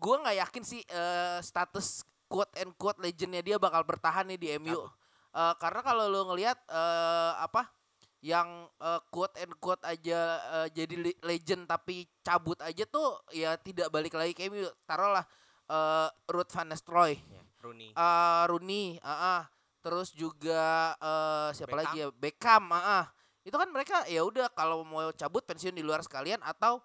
Speaker 2: gue nggak yakin sih eh, status quote and quote legendnya dia bakal bertahan nih di MU. Eh, karena kalau lo ngelihat eh, apa yang eh, quote and quote aja eh, jadi le- legend tapi cabut aja tuh ya tidak balik lagi ke MU. Taruhlah eh, Ruud van Nistelrooy,
Speaker 4: Ya, Rooney.
Speaker 2: eh, Rooney, ah, ah. terus juga eh, siapa
Speaker 4: Beckham.
Speaker 2: lagi ya Beckham, ah, ah. itu kan mereka ya udah kalau mau cabut pensiun di luar sekalian atau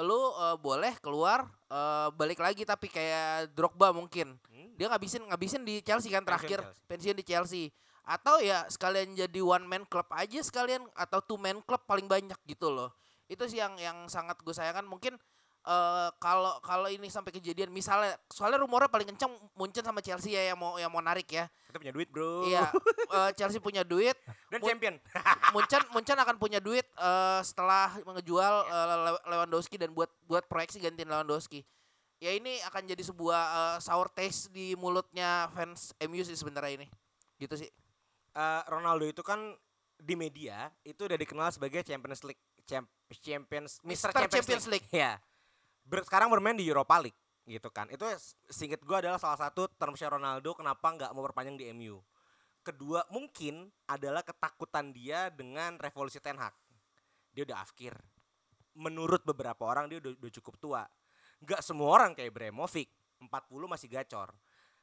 Speaker 2: lu eh, boleh keluar eh, balik lagi tapi kayak Drogba mungkin
Speaker 4: Hmm.
Speaker 2: dia ngabisin ngabisin di Chelsea kan terakhir
Speaker 4: Chelsea.
Speaker 2: pensiun di Chelsea atau ya sekalian jadi one man club aja sekalian atau two man club paling banyak gitu loh itu sih yang yang sangat gue sayangkan mungkin eh kalau kalau ini sampai kejadian misalnya soalnya rumornya paling kencang Munchen sama Chelsea ya yang mau yang mau narik ya.
Speaker 4: Kita punya duit, Bro.
Speaker 2: Iya, eh, Chelsea punya duit,
Speaker 4: Dan
Speaker 2: Mun-
Speaker 4: champion.
Speaker 2: Munchen Munchen akan punya duit eh, setelah mengejual Le- Lewandowski dan buat buat proyeksi gantiin Lewandowski. Ya ini akan jadi sebuah eh, sour taste di mulutnya fans MU sih sebenarnya ini. Gitu sih.
Speaker 4: Eh, Ronaldo itu kan di media itu udah dikenal sebagai Champions League champ, Champions. Mr. Champions,
Speaker 2: Champions
Speaker 4: League. Ya. Ber- sekarang bermain di Europa League gitu kan. Itu s- seinget gue adalah salah satu termsnya Ronaldo kenapa nggak mau perpanjang di MU. Kedua mungkin adalah ketakutan dia dengan revolusi Ten Hag. Dia udah afkir. Menurut beberapa orang dia udah, udah cukup tua. Nggak semua orang kayak Bremovic, 40 masih gacor.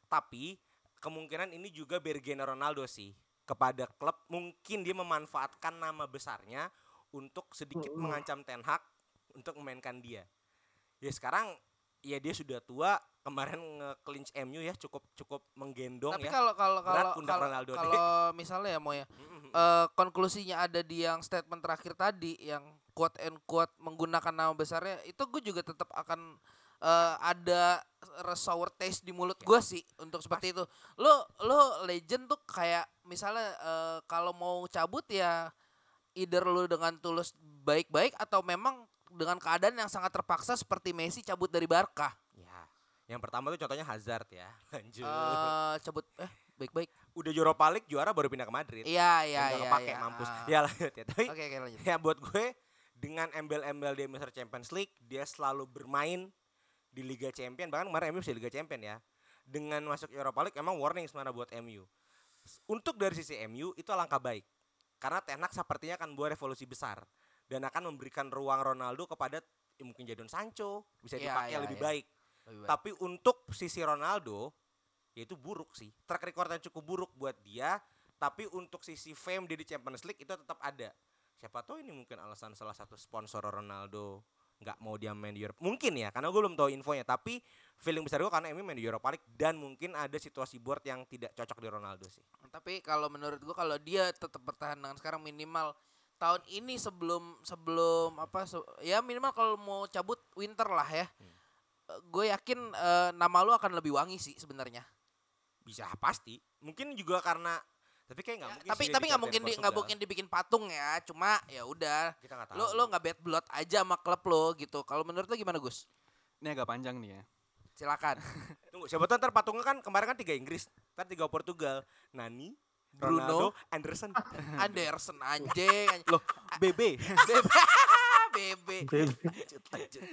Speaker 4: Tapi kemungkinan ini juga Bergena Ronaldo sih kepada klub mungkin dia memanfaatkan nama besarnya untuk sedikit mengancam Ten Hag untuk memainkan dia. Ya sekarang ya dia sudah tua kemarin nge-clinch MU ya cukup cukup menggendong
Speaker 2: Tapi
Speaker 4: ya.
Speaker 2: kalau kalau kalau kalau
Speaker 4: deh.
Speaker 2: kalau misalnya ya mau ya
Speaker 4: Mm-mm.
Speaker 2: eh, konklusinya ada di yang statement terakhir tadi yang quote and quote menggunakan nama besarnya itu gue juga tetap akan eh, ada sour taste di mulut gue sih untuk seperti itu. Lo lo legend tuh kayak misalnya eh, kalau mau cabut ya either lo dengan tulus baik-baik atau memang dengan keadaan yang sangat terpaksa seperti Messi cabut dari Barca.
Speaker 4: Ya. Yang pertama tuh contohnya Hazard ya. Lanjut.
Speaker 2: Eh, cabut eh baik-baik.
Speaker 4: Udah Europa League juara baru pindah ke Madrid.
Speaker 2: Iya iya iya.
Speaker 4: kepake
Speaker 2: iya.
Speaker 4: mampus.
Speaker 2: Ah.
Speaker 4: Ya lanjut ya. Tapi
Speaker 2: Oke oke lanjut.
Speaker 4: ya buat gue dengan embel-embel dia Mr. Champions League dia selalu bermain di Liga Champion bahkan kemarin MU bisa Liga Champion ya dengan masuk Europa League emang warning sebenarnya buat MU untuk dari sisi MU itu langkah baik karena Ten Hag sepertinya akan buat revolusi besar dan akan memberikan ruang Ronaldo kepada ya mungkin Jadon Sancho bisa
Speaker 2: Iya,
Speaker 4: dipakai
Speaker 2: iya,
Speaker 4: lebih
Speaker 2: iya.
Speaker 4: baik
Speaker 2: Lebih baik.
Speaker 4: tapi untuk sisi Ronaldo ya itu buruk sih. Track record yang cukup buruk buat dia. Tapi untuk sisi fame dia di Champions League itu tetap ada. Siapa tahu ini mungkin alasan salah satu sponsor Ronaldo nggak mau dia main di Europe. Mungkin ya, karena gue belum tahu infonya. Tapi feeling besar gue karena Emi main di Europa League dan mungkin ada situasi board yang tidak cocok di Ronaldo sih.
Speaker 2: Tapi kalau menurut gua kalau dia tetap bertahan dengan sekarang minimal tahun ini sebelum sebelum apa se- ya minimal kalau mau cabut winter lah ya. Gue yakin eh, nama lu akan lebih wangi sih sebenarnya.
Speaker 4: Bisa pasti. Mungkin juga karena tapi kayak nggak mungkin.
Speaker 2: Tapi tapi nggak mungkin nggak
Speaker 4: Portugal.
Speaker 2: mungkin dibikin patung ya. Cuma ya udah. Lo lo nggak bad blood aja sama klub lo gitu. Kalau menurut lo gimana Gus?
Speaker 5: Ini agak panjang nih ya.
Speaker 2: Silakan.
Speaker 4: Tunggu, siapa tahu ntar patungnya kan kemarin kan tiga Inggris, ntar tiga Portugal. Nani,
Speaker 2: Bruno.
Speaker 4: Ronaldo, Anderson.
Speaker 2: Anderson anjing. anjing.
Speaker 5: Loh, BB.
Speaker 4: Lanjut, lanjut.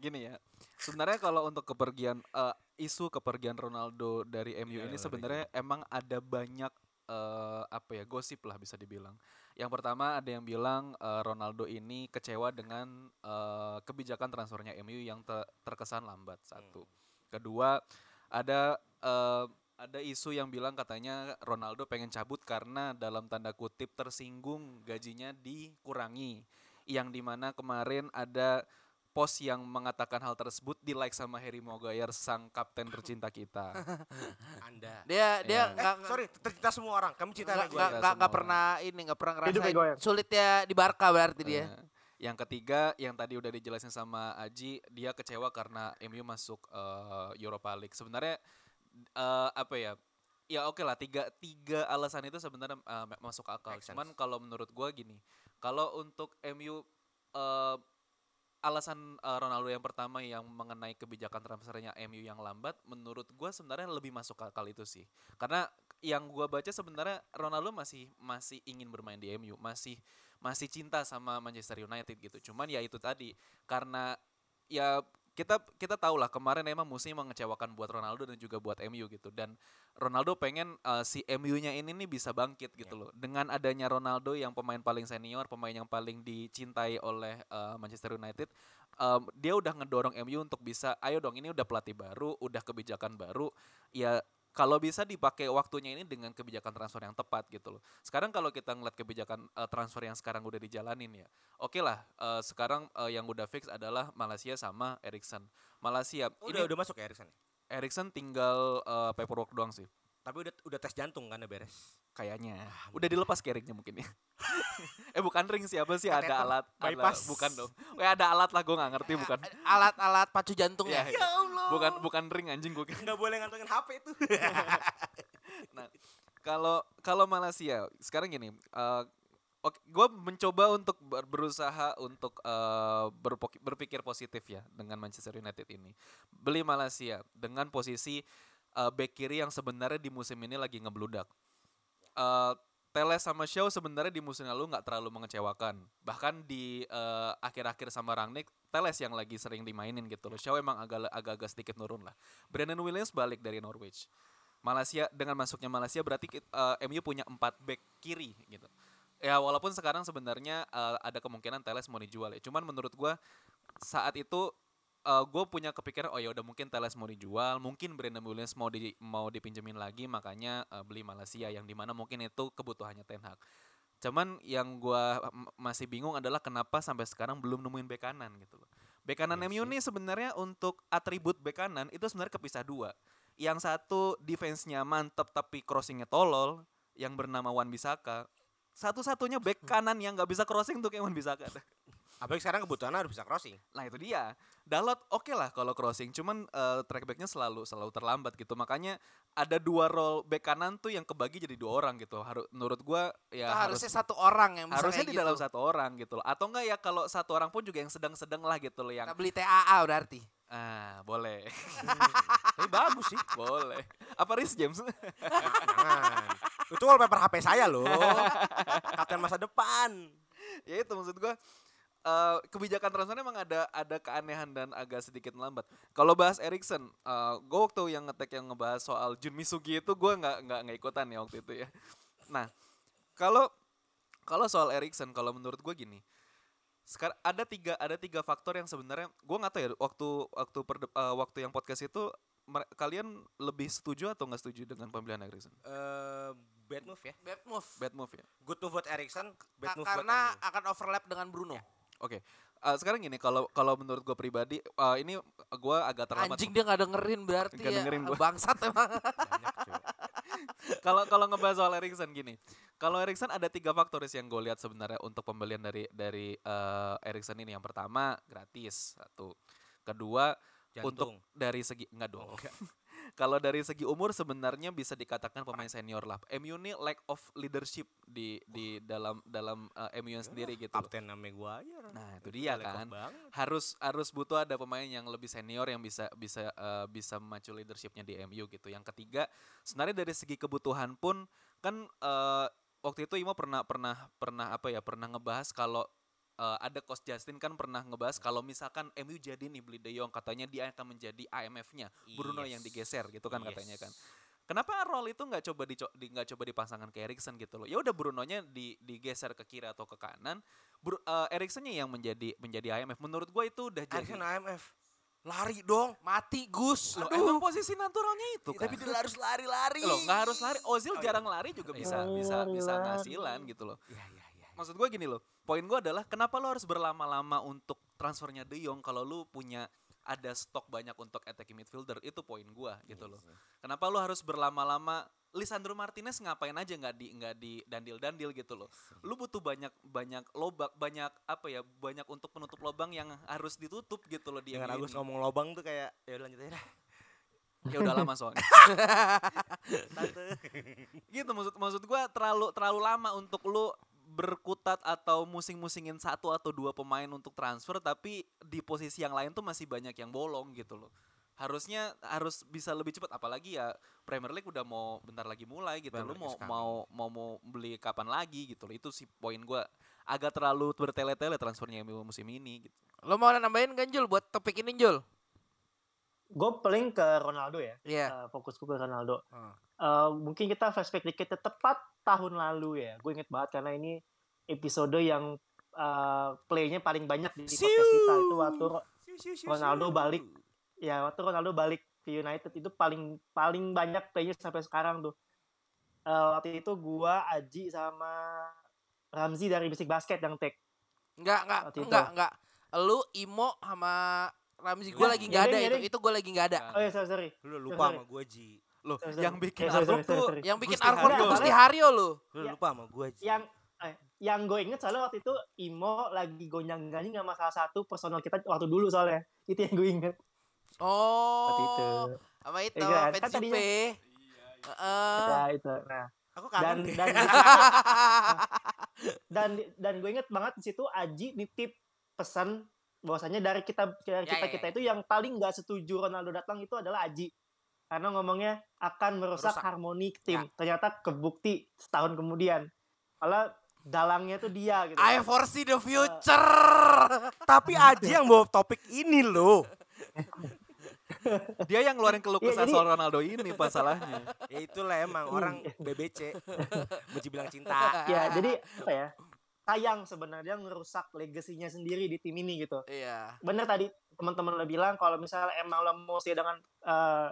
Speaker 5: Gini ya. Sebenarnya kalau untuk kepergian eh, isu kepergian Ronaldo dari MU
Speaker 4: Iya,
Speaker 5: ini
Speaker 4: iya,
Speaker 5: sebenarnya emang ada banyak eh, apa ya gosip lah bisa dibilang. Yang pertama ada yang bilang eh, Ronaldo ini kecewa dengan eh, kebijakan transfernya MU yang te- terkesan lambat satu. Kedua ada eh, ada isu yang bilang katanya Ronaldo pengen cabut karena dalam tanda kutip tersinggung gajinya dikurangi. Yang di mana kemarin ada post yang mengatakan hal tersebut di like sama Harry Maguire sang kapten tercinta kita.
Speaker 4: Anda.
Speaker 2: Dia dia nggak
Speaker 4: Eh, sorry, tercinta semua orang. Kamu cinta
Speaker 5: ya,
Speaker 2: nggak nggak
Speaker 5: semua.
Speaker 2: pernah ini nggak pernah ngerasain
Speaker 3: Maguire.
Speaker 2: sulitnya di Barca berarti dia.
Speaker 5: Eh, yang ketiga yang tadi udah dijelasin sama Aji, dia kecewa karena MU masuk eh, Europa League. Sebenarnya eh, apa ya? Ya oke lah tiga tiga alasan itu sebenarnya ma- masuk akal.
Speaker 4: Make.
Speaker 5: Cuman kalau menurut gua gini, kalau untuk MU eh, alasan eh, Ronaldo yang pertama yang mengenai kebijakan transfernya MU yang lambat, menurut gua sebenarnya lebih masuk akal itu sih. Karena yang gua baca sebenarnya Ronaldo masih masih ingin bermain di MU, masih masih cinta sama Manchester United gitu. Cuman ya itu tadi karena ya kita kita tahu lah kemarin emang musim mengecewakan buat Ronaldo dan juga buat MU gitu. Dan Ronaldo pengen uh, si MU-nya ini nih bisa bangkit gitu loh. Dengan adanya Ronaldo yang pemain paling senior pemain yang paling dicintai oleh uh, Manchester United um, dia udah ngedorong MU untuk bisa ayo dong ini udah pelatih baru udah kebijakan baru. Ya kalau bisa dipakai waktunya ini dengan kebijakan transfer yang tepat gitu loh. Sekarang kalau kita ngeliat kebijakan uh, transfer yang sekarang udah dijalanin ya, oke lah. uh, sekarang uh, yang udah fix adalah Malaysia sama Erikson. Malaysia
Speaker 4: Oh,
Speaker 5: ini
Speaker 4: udah udah masuk ya Erikson.
Speaker 5: Erikson tinggal uh, paperwork doang sih.
Speaker 4: Tapi udah udah tes jantung kan udah beres.
Speaker 5: Kayaknya udah dilepas keringnya mungkin ya. eh bukan ring siapa sih ada alat ada,
Speaker 4: bypass.
Speaker 5: bukan dong. Weh ada alat lah gue nggak ngerti bukan.
Speaker 2: Alat-alat pacu jantung
Speaker 5: Ya,
Speaker 2: ya.
Speaker 5: ya. Bukan bukan ring anjing gue.
Speaker 4: Nggak boleh ngantongin HP itu.
Speaker 5: Nah, kalau kalau Malaysia sekarang gini, eh oke, gue mencoba untuk ber- berusaha untuk berpok- berpikir positif ya dengan Manchester United ini. Beli Malaysia dengan posisi eh, back kiri yang sebenarnya di musim ini lagi ngebludak. Eh Teles sama Shaw sebenarnya di musim lalu nggak terlalu mengecewakan. Bahkan di eh, akhir-akhir sama Rangnick, Teles yang lagi sering dimainin gitu loh. Shaw emang agak agak sedikit nurun lah. Brandon Williams balik dari Norwich. Malaysia dengan masuknya Malaysia berarti kit- eh, MU punya empat back kiri gitu. Ya walaupun sekarang sebenarnya eh, ada kemungkinan Teles mau dijual ya. Cuman menurut gua saat itu gue punya kepikiran oh ya udah mungkin Teles mau dijual, mungkin Brandon Williams mau di mau dipinjemin lagi makanya eh, beli Malaysia yang di mana mungkin itu kebutuhannya Ten Hag. Cuman yang gua m- masih bingung adalah kenapa sampai sekarang belum nemuin bek kanan gitu loh. Bek kanan
Speaker 4: Iya
Speaker 5: MU
Speaker 4: sih.
Speaker 5: nih sebenarnya untuk atribut bek kanan itu sebenarnya kepisah dua. Yang satu defense-nya mantep tapi crossingnya tolol, yang bernama Wan Bisaka. Satu-satunya bek kanan yang nggak bisa crossing tuh kayak Wan Bisaka.
Speaker 4: Apalagi sekarang kebutuhan harus bisa crossing.
Speaker 5: Nah itu dia. Dalot oke lah kalau crossing, cuman eh, track backnya selalu selalu terlambat gitu. Makanya ada dua role back kanan tuh yang kebagi jadi dua orang gitu. Harus menurut gua ya
Speaker 2: Itu
Speaker 5: harus
Speaker 2: harusnya satu orang yang bisa
Speaker 5: harusnya di dalam
Speaker 2: gitu.
Speaker 5: satu orang gitu loh. Atau enggak ya kalau satu orang pun juga yang sedang-sedang lah gitu loh yang
Speaker 2: Kita beli TAA berarti.
Speaker 5: ah boleh
Speaker 4: Tapi bagus sih.
Speaker 5: boleh apa Rhys James
Speaker 4: Jangan. Itu wallpaper HP saya loh. Kapten masa depan.
Speaker 5: ya itu maksud gua eh, kebijakan transfer emang ada ada keanehan dan agak sedikit melambat. Kalau bahas Erikson, eh gue waktu yang ngetek yang ngebahas soal Jun Misugi itu gue nggak nggak nggak ikutan ya waktu itu ya. Nah, kalau kalau soal Erikson, kalau menurut gue gini, sekarang ada tiga ada tiga faktor yang sebenarnya gue nggak tahu ya waktu waktu perde- eh, waktu yang podcast itu mer- kalian lebih setuju atau nggak setuju dengan pembelian Erikson?
Speaker 4: Eh, bad move ya.
Speaker 2: Bad move.
Speaker 5: Bad move ya.
Speaker 4: Good to vote Erikson, bad move buat
Speaker 2: karena
Speaker 4: MU.
Speaker 2: akan overlap dengan Bruno.
Speaker 5: Oke, Eh, sekarang gini kalau kalau menurut gue pribadi eh, ini gue agak terlambat.
Speaker 2: Anjing dia nggak dengerin berarti
Speaker 5: Nggak
Speaker 2: ya.
Speaker 5: dengerin gua.
Speaker 2: Bangsat emang.
Speaker 5: Kalau kalau ngebahas soal Erikson gini, kalau Erikson ada tiga faktor yang gue lihat sebenarnya untuk pembelian dari dari eh, Erikson ini. Yang pertama gratis satu, kedua untuk
Speaker 4: Jantung.
Speaker 5: dari segi enggak dong. Kalau dari segi umur sebenarnya bisa dikatakan pemain senior lah. MU ini lack of leadership di di dalam dalam eh, MU yang sendiri gitu.
Speaker 4: Kapten Maguire.
Speaker 5: Nah, itu dia kan.
Speaker 4: banget.
Speaker 5: harus harus butuh ada pemain yang lebih senior yang bisa bisa eh, bisa memacu leadershipnya di MU gitu. Yang ketiga, sebenarnya dari segi kebutuhan pun kan eh, waktu itu Imo pernah pernah pernah apa ya pernah ngebahas kalau eh, ada coach Justin kan pernah ngebahas kalau misalkan MU jadi nih beli De Jong katanya dia akan menjadi IMF-nya Bruno yang digeser gitu kan katanya
Speaker 4: Yes.
Speaker 5: kan. Kenapa role itu nggak coba di nggak coba dipasangkan ke Erikson gitu loh? Ya udah Brunonya di digeser ke kiri atau ke kanan. Bru, Eriksennya yang menjadi menjadi IMF. Menurut gue itu udah jadi
Speaker 4: Erikson AMF. Lari dong.
Speaker 2: Mati Gus.
Speaker 5: Loh,
Speaker 2: Aduh.
Speaker 5: emang posisi naturalnya itu kan.
Speaker 4: Tapi dia harus lari-lari.
Speaker 5: Loh, nggak harus lari. Ozil
Speaker 4: Oh, iya.
Speaker 5: jarang lari juga bisa
Speaker 3: Lari,
Speaker 5: bisa bisa
Speaker 3: lari.
Speaker 5: ngasilan gitu loh.
Speaker 4: Iya, iya, iya.
Speaker 5: Maksud gue gini loh. Poin gue adalah kenapa lo harus berlama-lama untuk transfernya De Jong kalau lu punya ada stok banyak untuk attacking midfielder itu poin gua gitu loh. Kenapa lu harus berlama-lama Lisandro Martinez ngapain aja nggak di nggak di dandil-dandil gitu loh. Lu butuh banyak banyak lobak banyak apa ya banyak untuk penutup lobang yang harus ditutup gitu loh di
Speaker 4: Dengan Agus ngomong lobang tuh kayak ya udah lanjut aja dah.
Speaker 5: Ya udah lama soalnya. Gitu maksud maksud gua terlalu terlalu lama untuk lu berkutat atau musing-musingin satu atau dua pemain untuk transfer tapi di posisi yang lain tuh masih banyak yang bolong gitu loh. Harusnya harus bisa lebih cepat apalagi ya Premier League udah mau bentar lagi mulai gitu.
Speaker 4: Premier
Speaker 5: Lu
Speaker 4: League
Speaker 5: mau mau mau mau beli kapan lagi gitu loh. Itu sih poin gua agak terlalu bertele-tele transfernya MU musim ini gitu.
Speaker 2: Lo mau nambahin kan Jul buat topik ini Jul?
Speaker 3: Gue paling ke Ronaldo ya.
Speaker 2: Iya.
Speaker 3: Eh, fokusku ke Ronaldo.
Speaker 2: Hmm.
Speaker 3: Eh, mungkin kita flashback dikit ke tepat tahun lalu ya. Gue inget banget karena ini episode yang eh, playnya paling banyak di podcast kita itu waktu Ro- Ronaldo balik. ya waktu Ronaldo balik ke United itu paling paling banyak playnya sampai sekarang tuh. Eh, waktu itu gua Aji sama Ramzi dari Basic Basket yang take.
Speaker 2: Enggak, enggak,
Speaker 3: Waktu itu.
Speaker 2: enggak, enggak. Lu Imo sama Ramzi gue lagi nggak ada
Speaker 3: iya,
Speaker 2: itu. Itu gue lagi nggak ada.
Speaker 3: Oh ya sorry sorry.
Speaker 4: Lu lupa
Speaker 3: sorry.
Speaker 4: sama gue Ji.
Speaker 5: Loh,
Speaker 3: Sorry, sorry.
Speaker 5: yang bikin
Speaker 3: Eh, sorry,
Speaker 5: artwork
Speaker 3: sorry, sorry,
Speaker 5: tuh
Speaker 3: sorry.
Speaker 2: Yang bikin
Speaker 4: Gusti
Speaker 2: artwork tuh Gusti Haryo lu.
Speaker 4: Lu
Speaker 3: Ya.
Speaker 4: lupa sama gue.
Speaker 3: yang eh, yang gue inget soalnya waktu itu Imo lagi gonjang ganjing sama salah satu personal kita waktu dulu soalnya itu yang gue inget waktu itu
Speaker 2: Oh. Sama itu,
Speaker 3: Iya kan? Kan tadinya-.
Speaker 2: Heeh.
Speaker 3: ya itu nah
Speaker 4: Aku
Speaker 3: dan
Speaker 4: kangen deh.
Speaker 3: dan dan dan gue inget banget di situ Aji nitip pesan bahwasanya dari kita dari
Speaker 4: Ya,
Speaker 3: kita
Speaker 4: ya,
Speaker 3: kita
Speaker 4: ya.
Speaker 3: itu yang paling nggak setuju Ronaldo datang itu adalah Aji karena ngomongnya akan merusak,
Speaker 4: Merusak.
Speaker 3: harmoni tim
Speaker 4: Ya.
Speaker 3: ternyata kebukti setahun kemudian malah dalangnya tuh dia gitu
Speaker 2: I foresee the future.
Speaker 4: Tapi Aji yang bawa topik ini loh.
Speaker 5: Dia yang ngeluarin keluh
Speaker 3: Iya,
Speaker 5: kesah
Speaker 3: jadi-
Speaker 5: soal Ronaldo ini masalahnya.
Speaker 4: Ya itulah emang orang BBC benci bilang cinta.
Speaker 3: ya jadi apa ya sayang sebenarnya ngerusak legasinya sendiri di tim ini gitu
Speaker 2: Iya.
Speaker 3: bener tadi teman-teman lo bilang kalau misalnya emang lo mau stay dengan eh,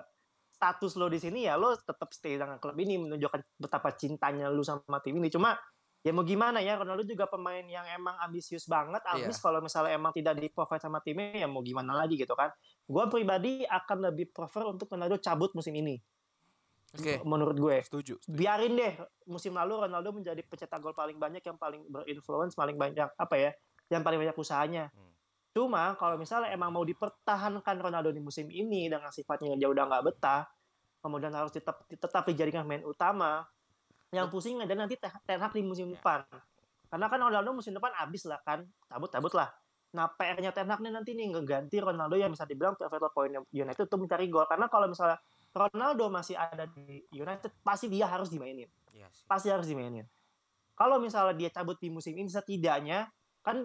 Speaker 3: status lo di sini ya lo tetap stay dengan klub ini menunjukkan betapa cintanya lo sama tim ini cuma ya mau gimana ya Ronaldo juga pemain yang emang ambisius banget
Speaker 2: Iya.
Speaker 3: abis kalau misalnya emang tidak di provide sama timnya ya mau gimana lagi gitu kan gue pribadi akan lebih prefer untuk Ronaldo cabut musim ini
Speaker 2: Oke.
Speaker 3: menurut gue
Speaker 5: Setuju.
Speaker 3: biarin deh musim lalu Ronaldo menjadi pencetak gol paling banyak yang paling berinfluence paling banyak apa ya yang paling banyak usahanya
Speaker 4: Hmm.
Speaker 3: Cuma kalau misalnya emang mau dipertahankan Ronaldo di musim ini dengan sifatnya yang jauh udah nggak betah kemudian harus tetap tetap dijadikan main utama yang pusing ada nanti Ten- Hag di musim
Speaker 4: Ya.
Speaker 3: depan karena kan Ronaldo musim depan habis lah kan cabut lah nah PR-nya Ten Hag nih nanti nih ngeganti Ronaldo yang bisa dibilang pivotal point United untuk mencari gol karena kalau misalnya Ronaldo masih ada di United pasti dia harus dimainin
Speaker 4: Iya sih.
Speaker 3: pasti harus dimainin. Kalau misalnya dia cabut di musim ini setidaknya kan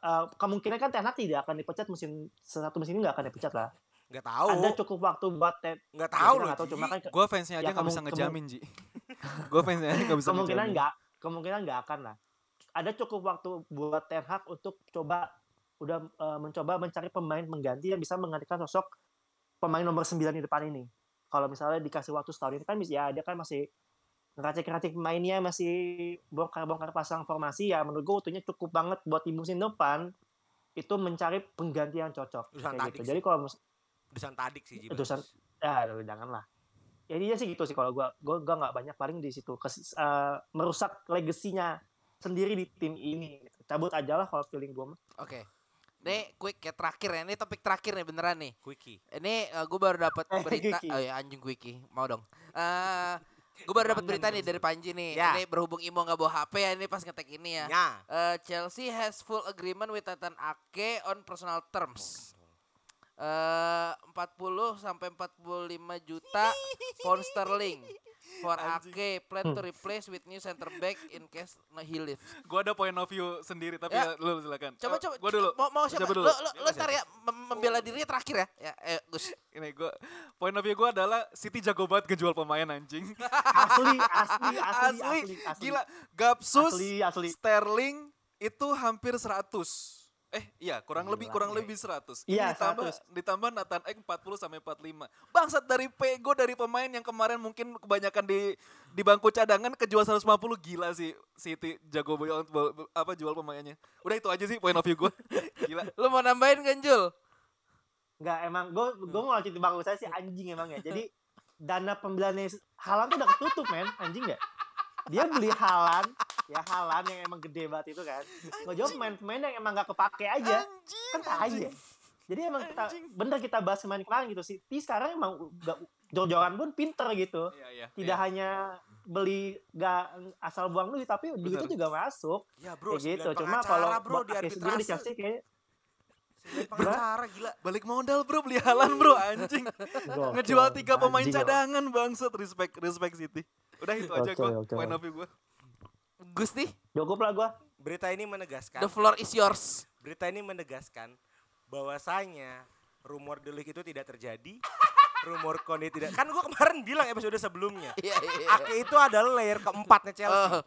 Speaker 3: eh, kemungkinan kan Ten Hag tidak akan dipecat musim satu musim ini nggak akan dipecat lah.
Speaker 4: Nggak tahu.
Speaker 3: Ada cukup waktu buat Ten
Speaker 4: Nggak
Speaker 3: ya,
Speaker 4: tahu loh.
Speaker 3: tahu cuma kan
Speaker 5: Gue fansnya aja
Speaker 3: Ya,
Speaker 5: nggak
Speaker 3: kemu-
Speaker 5: bisa ngejamin Ji. Gue fansnya aja nggak bisa
Speaker 3: kemungkinan
Speaker 5: ngejamin.
Speaker 3: nggak kemungkinan nggak akan lah. Ada cukup waktu buat Ten Hag untuk coba udah eh, mencoba mencari pemain mengganti yang bisa menggantikan sosok pemain nomor 9 di depan ini. Kalau misalnya dikasih waktu setahun ini kan ya dia kan masih ngeracik-ngeracik pemainnya masih bongkar-bongkar pasang formasi ya menurut gue waktunya cukup banget buat di musim depan itu mencari pengganti yang cocok
Speaker 4: Urusan
Speaker 3: kayak gitu.
Speaker 4: sih.
Speaker 3: Jadi kalau mus-
Speaker 4: Urusan tadik sih Ji.
Speaker 3: Urusan-
Speaker 4: bagus.
Speaker 3: ya aduh, janganlah. Ya dia sih gitu sih kalau gua gua gua nggak banyak paling di situ Kes- eh, merusak legasinya sendiri di tim ini. Cabut aja lah kalau feeling gua mah.
Speaker 2: Oke. Nih quick ya terakhir ya. Ini topik terakhir nih beneran nih.
Speaker 4: Quickie.
Speaker 2: Ini gue baru dapat
Speaker 3: Eh,
Speaker 2: berita. Oh ya anjing Quickie. Mau dong. Eh gue baru dapat berita nih dari Panji nih.
Speaker 4: Ya.
Speaker 2: Ini berhubung Imo nggak bawa HP ya ini pas ngetek ini ya.
Speaker 4: Ya.
Speaker 2: Eh, Chelsea has full agreement with Nathan Ake on personal terms. Eh 40 sampai 45 juta pound sterling for Ake plan to replace with new center back in case no he leave.
Speaker 5: Gue ada point of view sendiri tapi
Speaker 2: Ya.
Speaker 5: ya. lu silakan.
Speaker 2: Coba coba
Speaker 5: Gue dulu.
Speaker 2: Mau mau siapa?
Speaker 5: Dulu?
Speaker 2: lo, lo ntar ya mem- membela dirinya terakhir ya. Ya eh, Gus.
Speaker 5: Ini gue point of view gue adalah City jago banget ngejual pemain anjing.
Speaker 3: Asli, asli, asli, asli, asli.
Speaker 5: Gila, Gapsus,
Speaker 3: Asli, asli.
Speaker 5: Sterling itu hampir 100. Eh, iya, kurang
Speaker 3: Gila,
Speaker 5: lebih kurang
Speaker 3: iya.
Speaker 5: lebih 100. Ini
Speaker 3: Iya,
Speaker 5: ditambah
Speaker 3: 100.
Speaker 5: ditambah Nathan Ake 40 sampai 45. Bangsat dari Pego dari pemain yang kemarin mungkin kebanyakan di di bangku cadangan kejual 150 gila sih City jago banget apa jual pemainnya. Udah itu aja sih point of view gue. Gila.
Speaker 2: Lo mau nambahin kan Jul?
Speaker 3: Enggak, emang gua gua mau lanjutin bang saya sih anjing emang ya. Jadi dana pembeliannya Halan tuh udah ketutup men, anjing nggak? Dia beli Halan, ya Halan yang emang gede banget itu kan. Ngejawab pemain-pemain yang emang gak kepake aja. kan tai ya. Jadi emang kita bener kita bahas kemarin kemarin gitu sih. Ti sekarang emang gak jor-joran pun pinter gitu.
Speaker 5: Iya, iya.
Speaker 3: Tidak
Speaker 5: iya.
Speaker 3: hanya beli gak asal buang duit tapi duitnya
Speaker 5: Bener.
Speaker 3: juga masuk.
Speaker 4: Ya bro,
Speaker 3: kayak gitu. Cuma kalau
Speaker 4: bro di
Speaker 3: sendiri di
Speaker 4: arbitrase.
Speaker 3: Chelsea kayak
Speaker 4: pengacara gila.
Speaker 5: balik modal bro beli halan bro anjing.
Speaker 3: gokil.
Speaker 5: Ngejual tiga pemain
Speaker 3: Anjing,
Speaker 5: cadangan bangsat respect respect City. Udah itu aja gue point of view gue.
Speaker 2: Gus nih,
Speaker 3: Cukup lah gua.
Speaker 4: Berita ini menegaskan.
Speaker 2: the floor is yours.
Speaker 4: Berita ini menegaskan bahwasanya rumor delik itu tidak terjadi. rumor Konde tidak. Kan gua kemarin bilang episode sebelumnya.
Speaker 2: Iya iya.
Speaker 4: Ake itu adalah layer keempatnya Chelsea.
Speaker 2: Oh.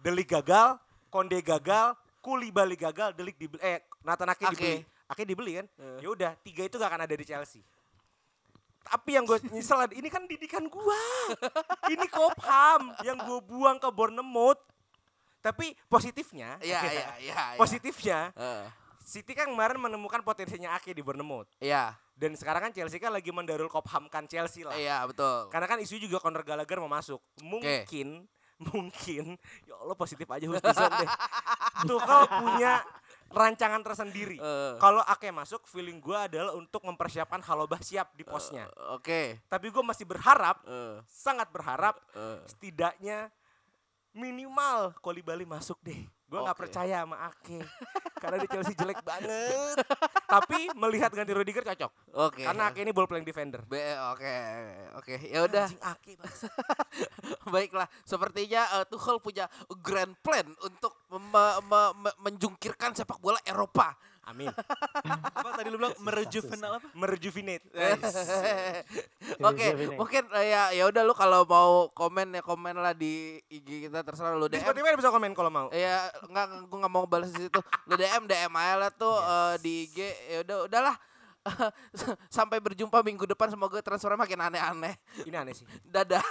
Speaker 4: Delik gagal, Konde gagal, Koulibaly gagal, Delik dibeli eh Nathan Ake
Speaker 2: Ake.
Speaker 4: dibeli. Ake dibeli kan?
Speaker 2: Eh.
Speaker 4: Ya udah, tiga itu gak akan ada di Chelsea. Tapi yang gue nyesel ini kan didikan gua. Ini Kopham yang gue buang ke Bournemouth. Tapi positifnya,
Speaker 2: Iya iya iya. iya.
Speaker 4: positifnya
Speaker 2: Eh,
Speaker 4: City kan kemarin menemukan potensinya Ake di Bournemouth.
Speaker 2: Iya.
Speaker 4: Dan sekarang kan Chelsea kan lagi mendarul kophamkan Chelsea lah.
Speaker 2: Iya, betul.
Speaker 4: Karena kan isu juga Conor Gallagher mau masuk. Mungkin, mungkin, ya Allah positif aja husnuzon deh. Tuchel punya rancangan tersendiri.
Speaker 2: Eh.
Speaker 4: Kalau Ake masuk, feeling gue adalah untuk mempersiapkan Halobah siap di posnya.
Speaker 2: Oke.
Speaker 4: Tapi gue masih berharap,
Speaker 2: Eh,
Speaker 4: sangat berharap,
Speaker 2: eh.
Speaker 4: setidaknya minimal Kolibali masuk deh. Gue nggak
Speaker 2: Oke.
Speaker 4: percaya sama Ake. Karena di Chelsea jelek banget. Tapi melihat ganti Rudiger cocok.
Speaker 2: Oke.
Speaker 4: Karena Ake ini ball playing defender.
Speaker 2: Be, oke, oke. Ya udah.
Speaker 4: Ake.
Speaker 2: Baiklah, sepertinya eh, Tuchel punya grand plan untuk me- me- me- menjungkirkan sepak bola Eropa.
Speaker 4: Amin.
Speaker 5: Apa tadi lu bilang merejuvenal apa?
Speaker 4: Merejuvenate.
Speaker 2: Oke, mungkin eh, ya ya udah lu kalau mau komen ya komen lah di IG kita terserah lu
Speaker 4: Di
Speaker 2: DM.
Speaker 4: Spotify bisa komen kalau mau.
Speaker 2: Ya enggak gua nggak mau balas di situ. Lu DM DM aja lah tuh eh, di IG. Ya udah udahlah. Sampai berjumpa minggu depan semoga transfernya makin aneh-aneh.
Speaker 4: Ini aneh sih.
Speaker 2: Dadah.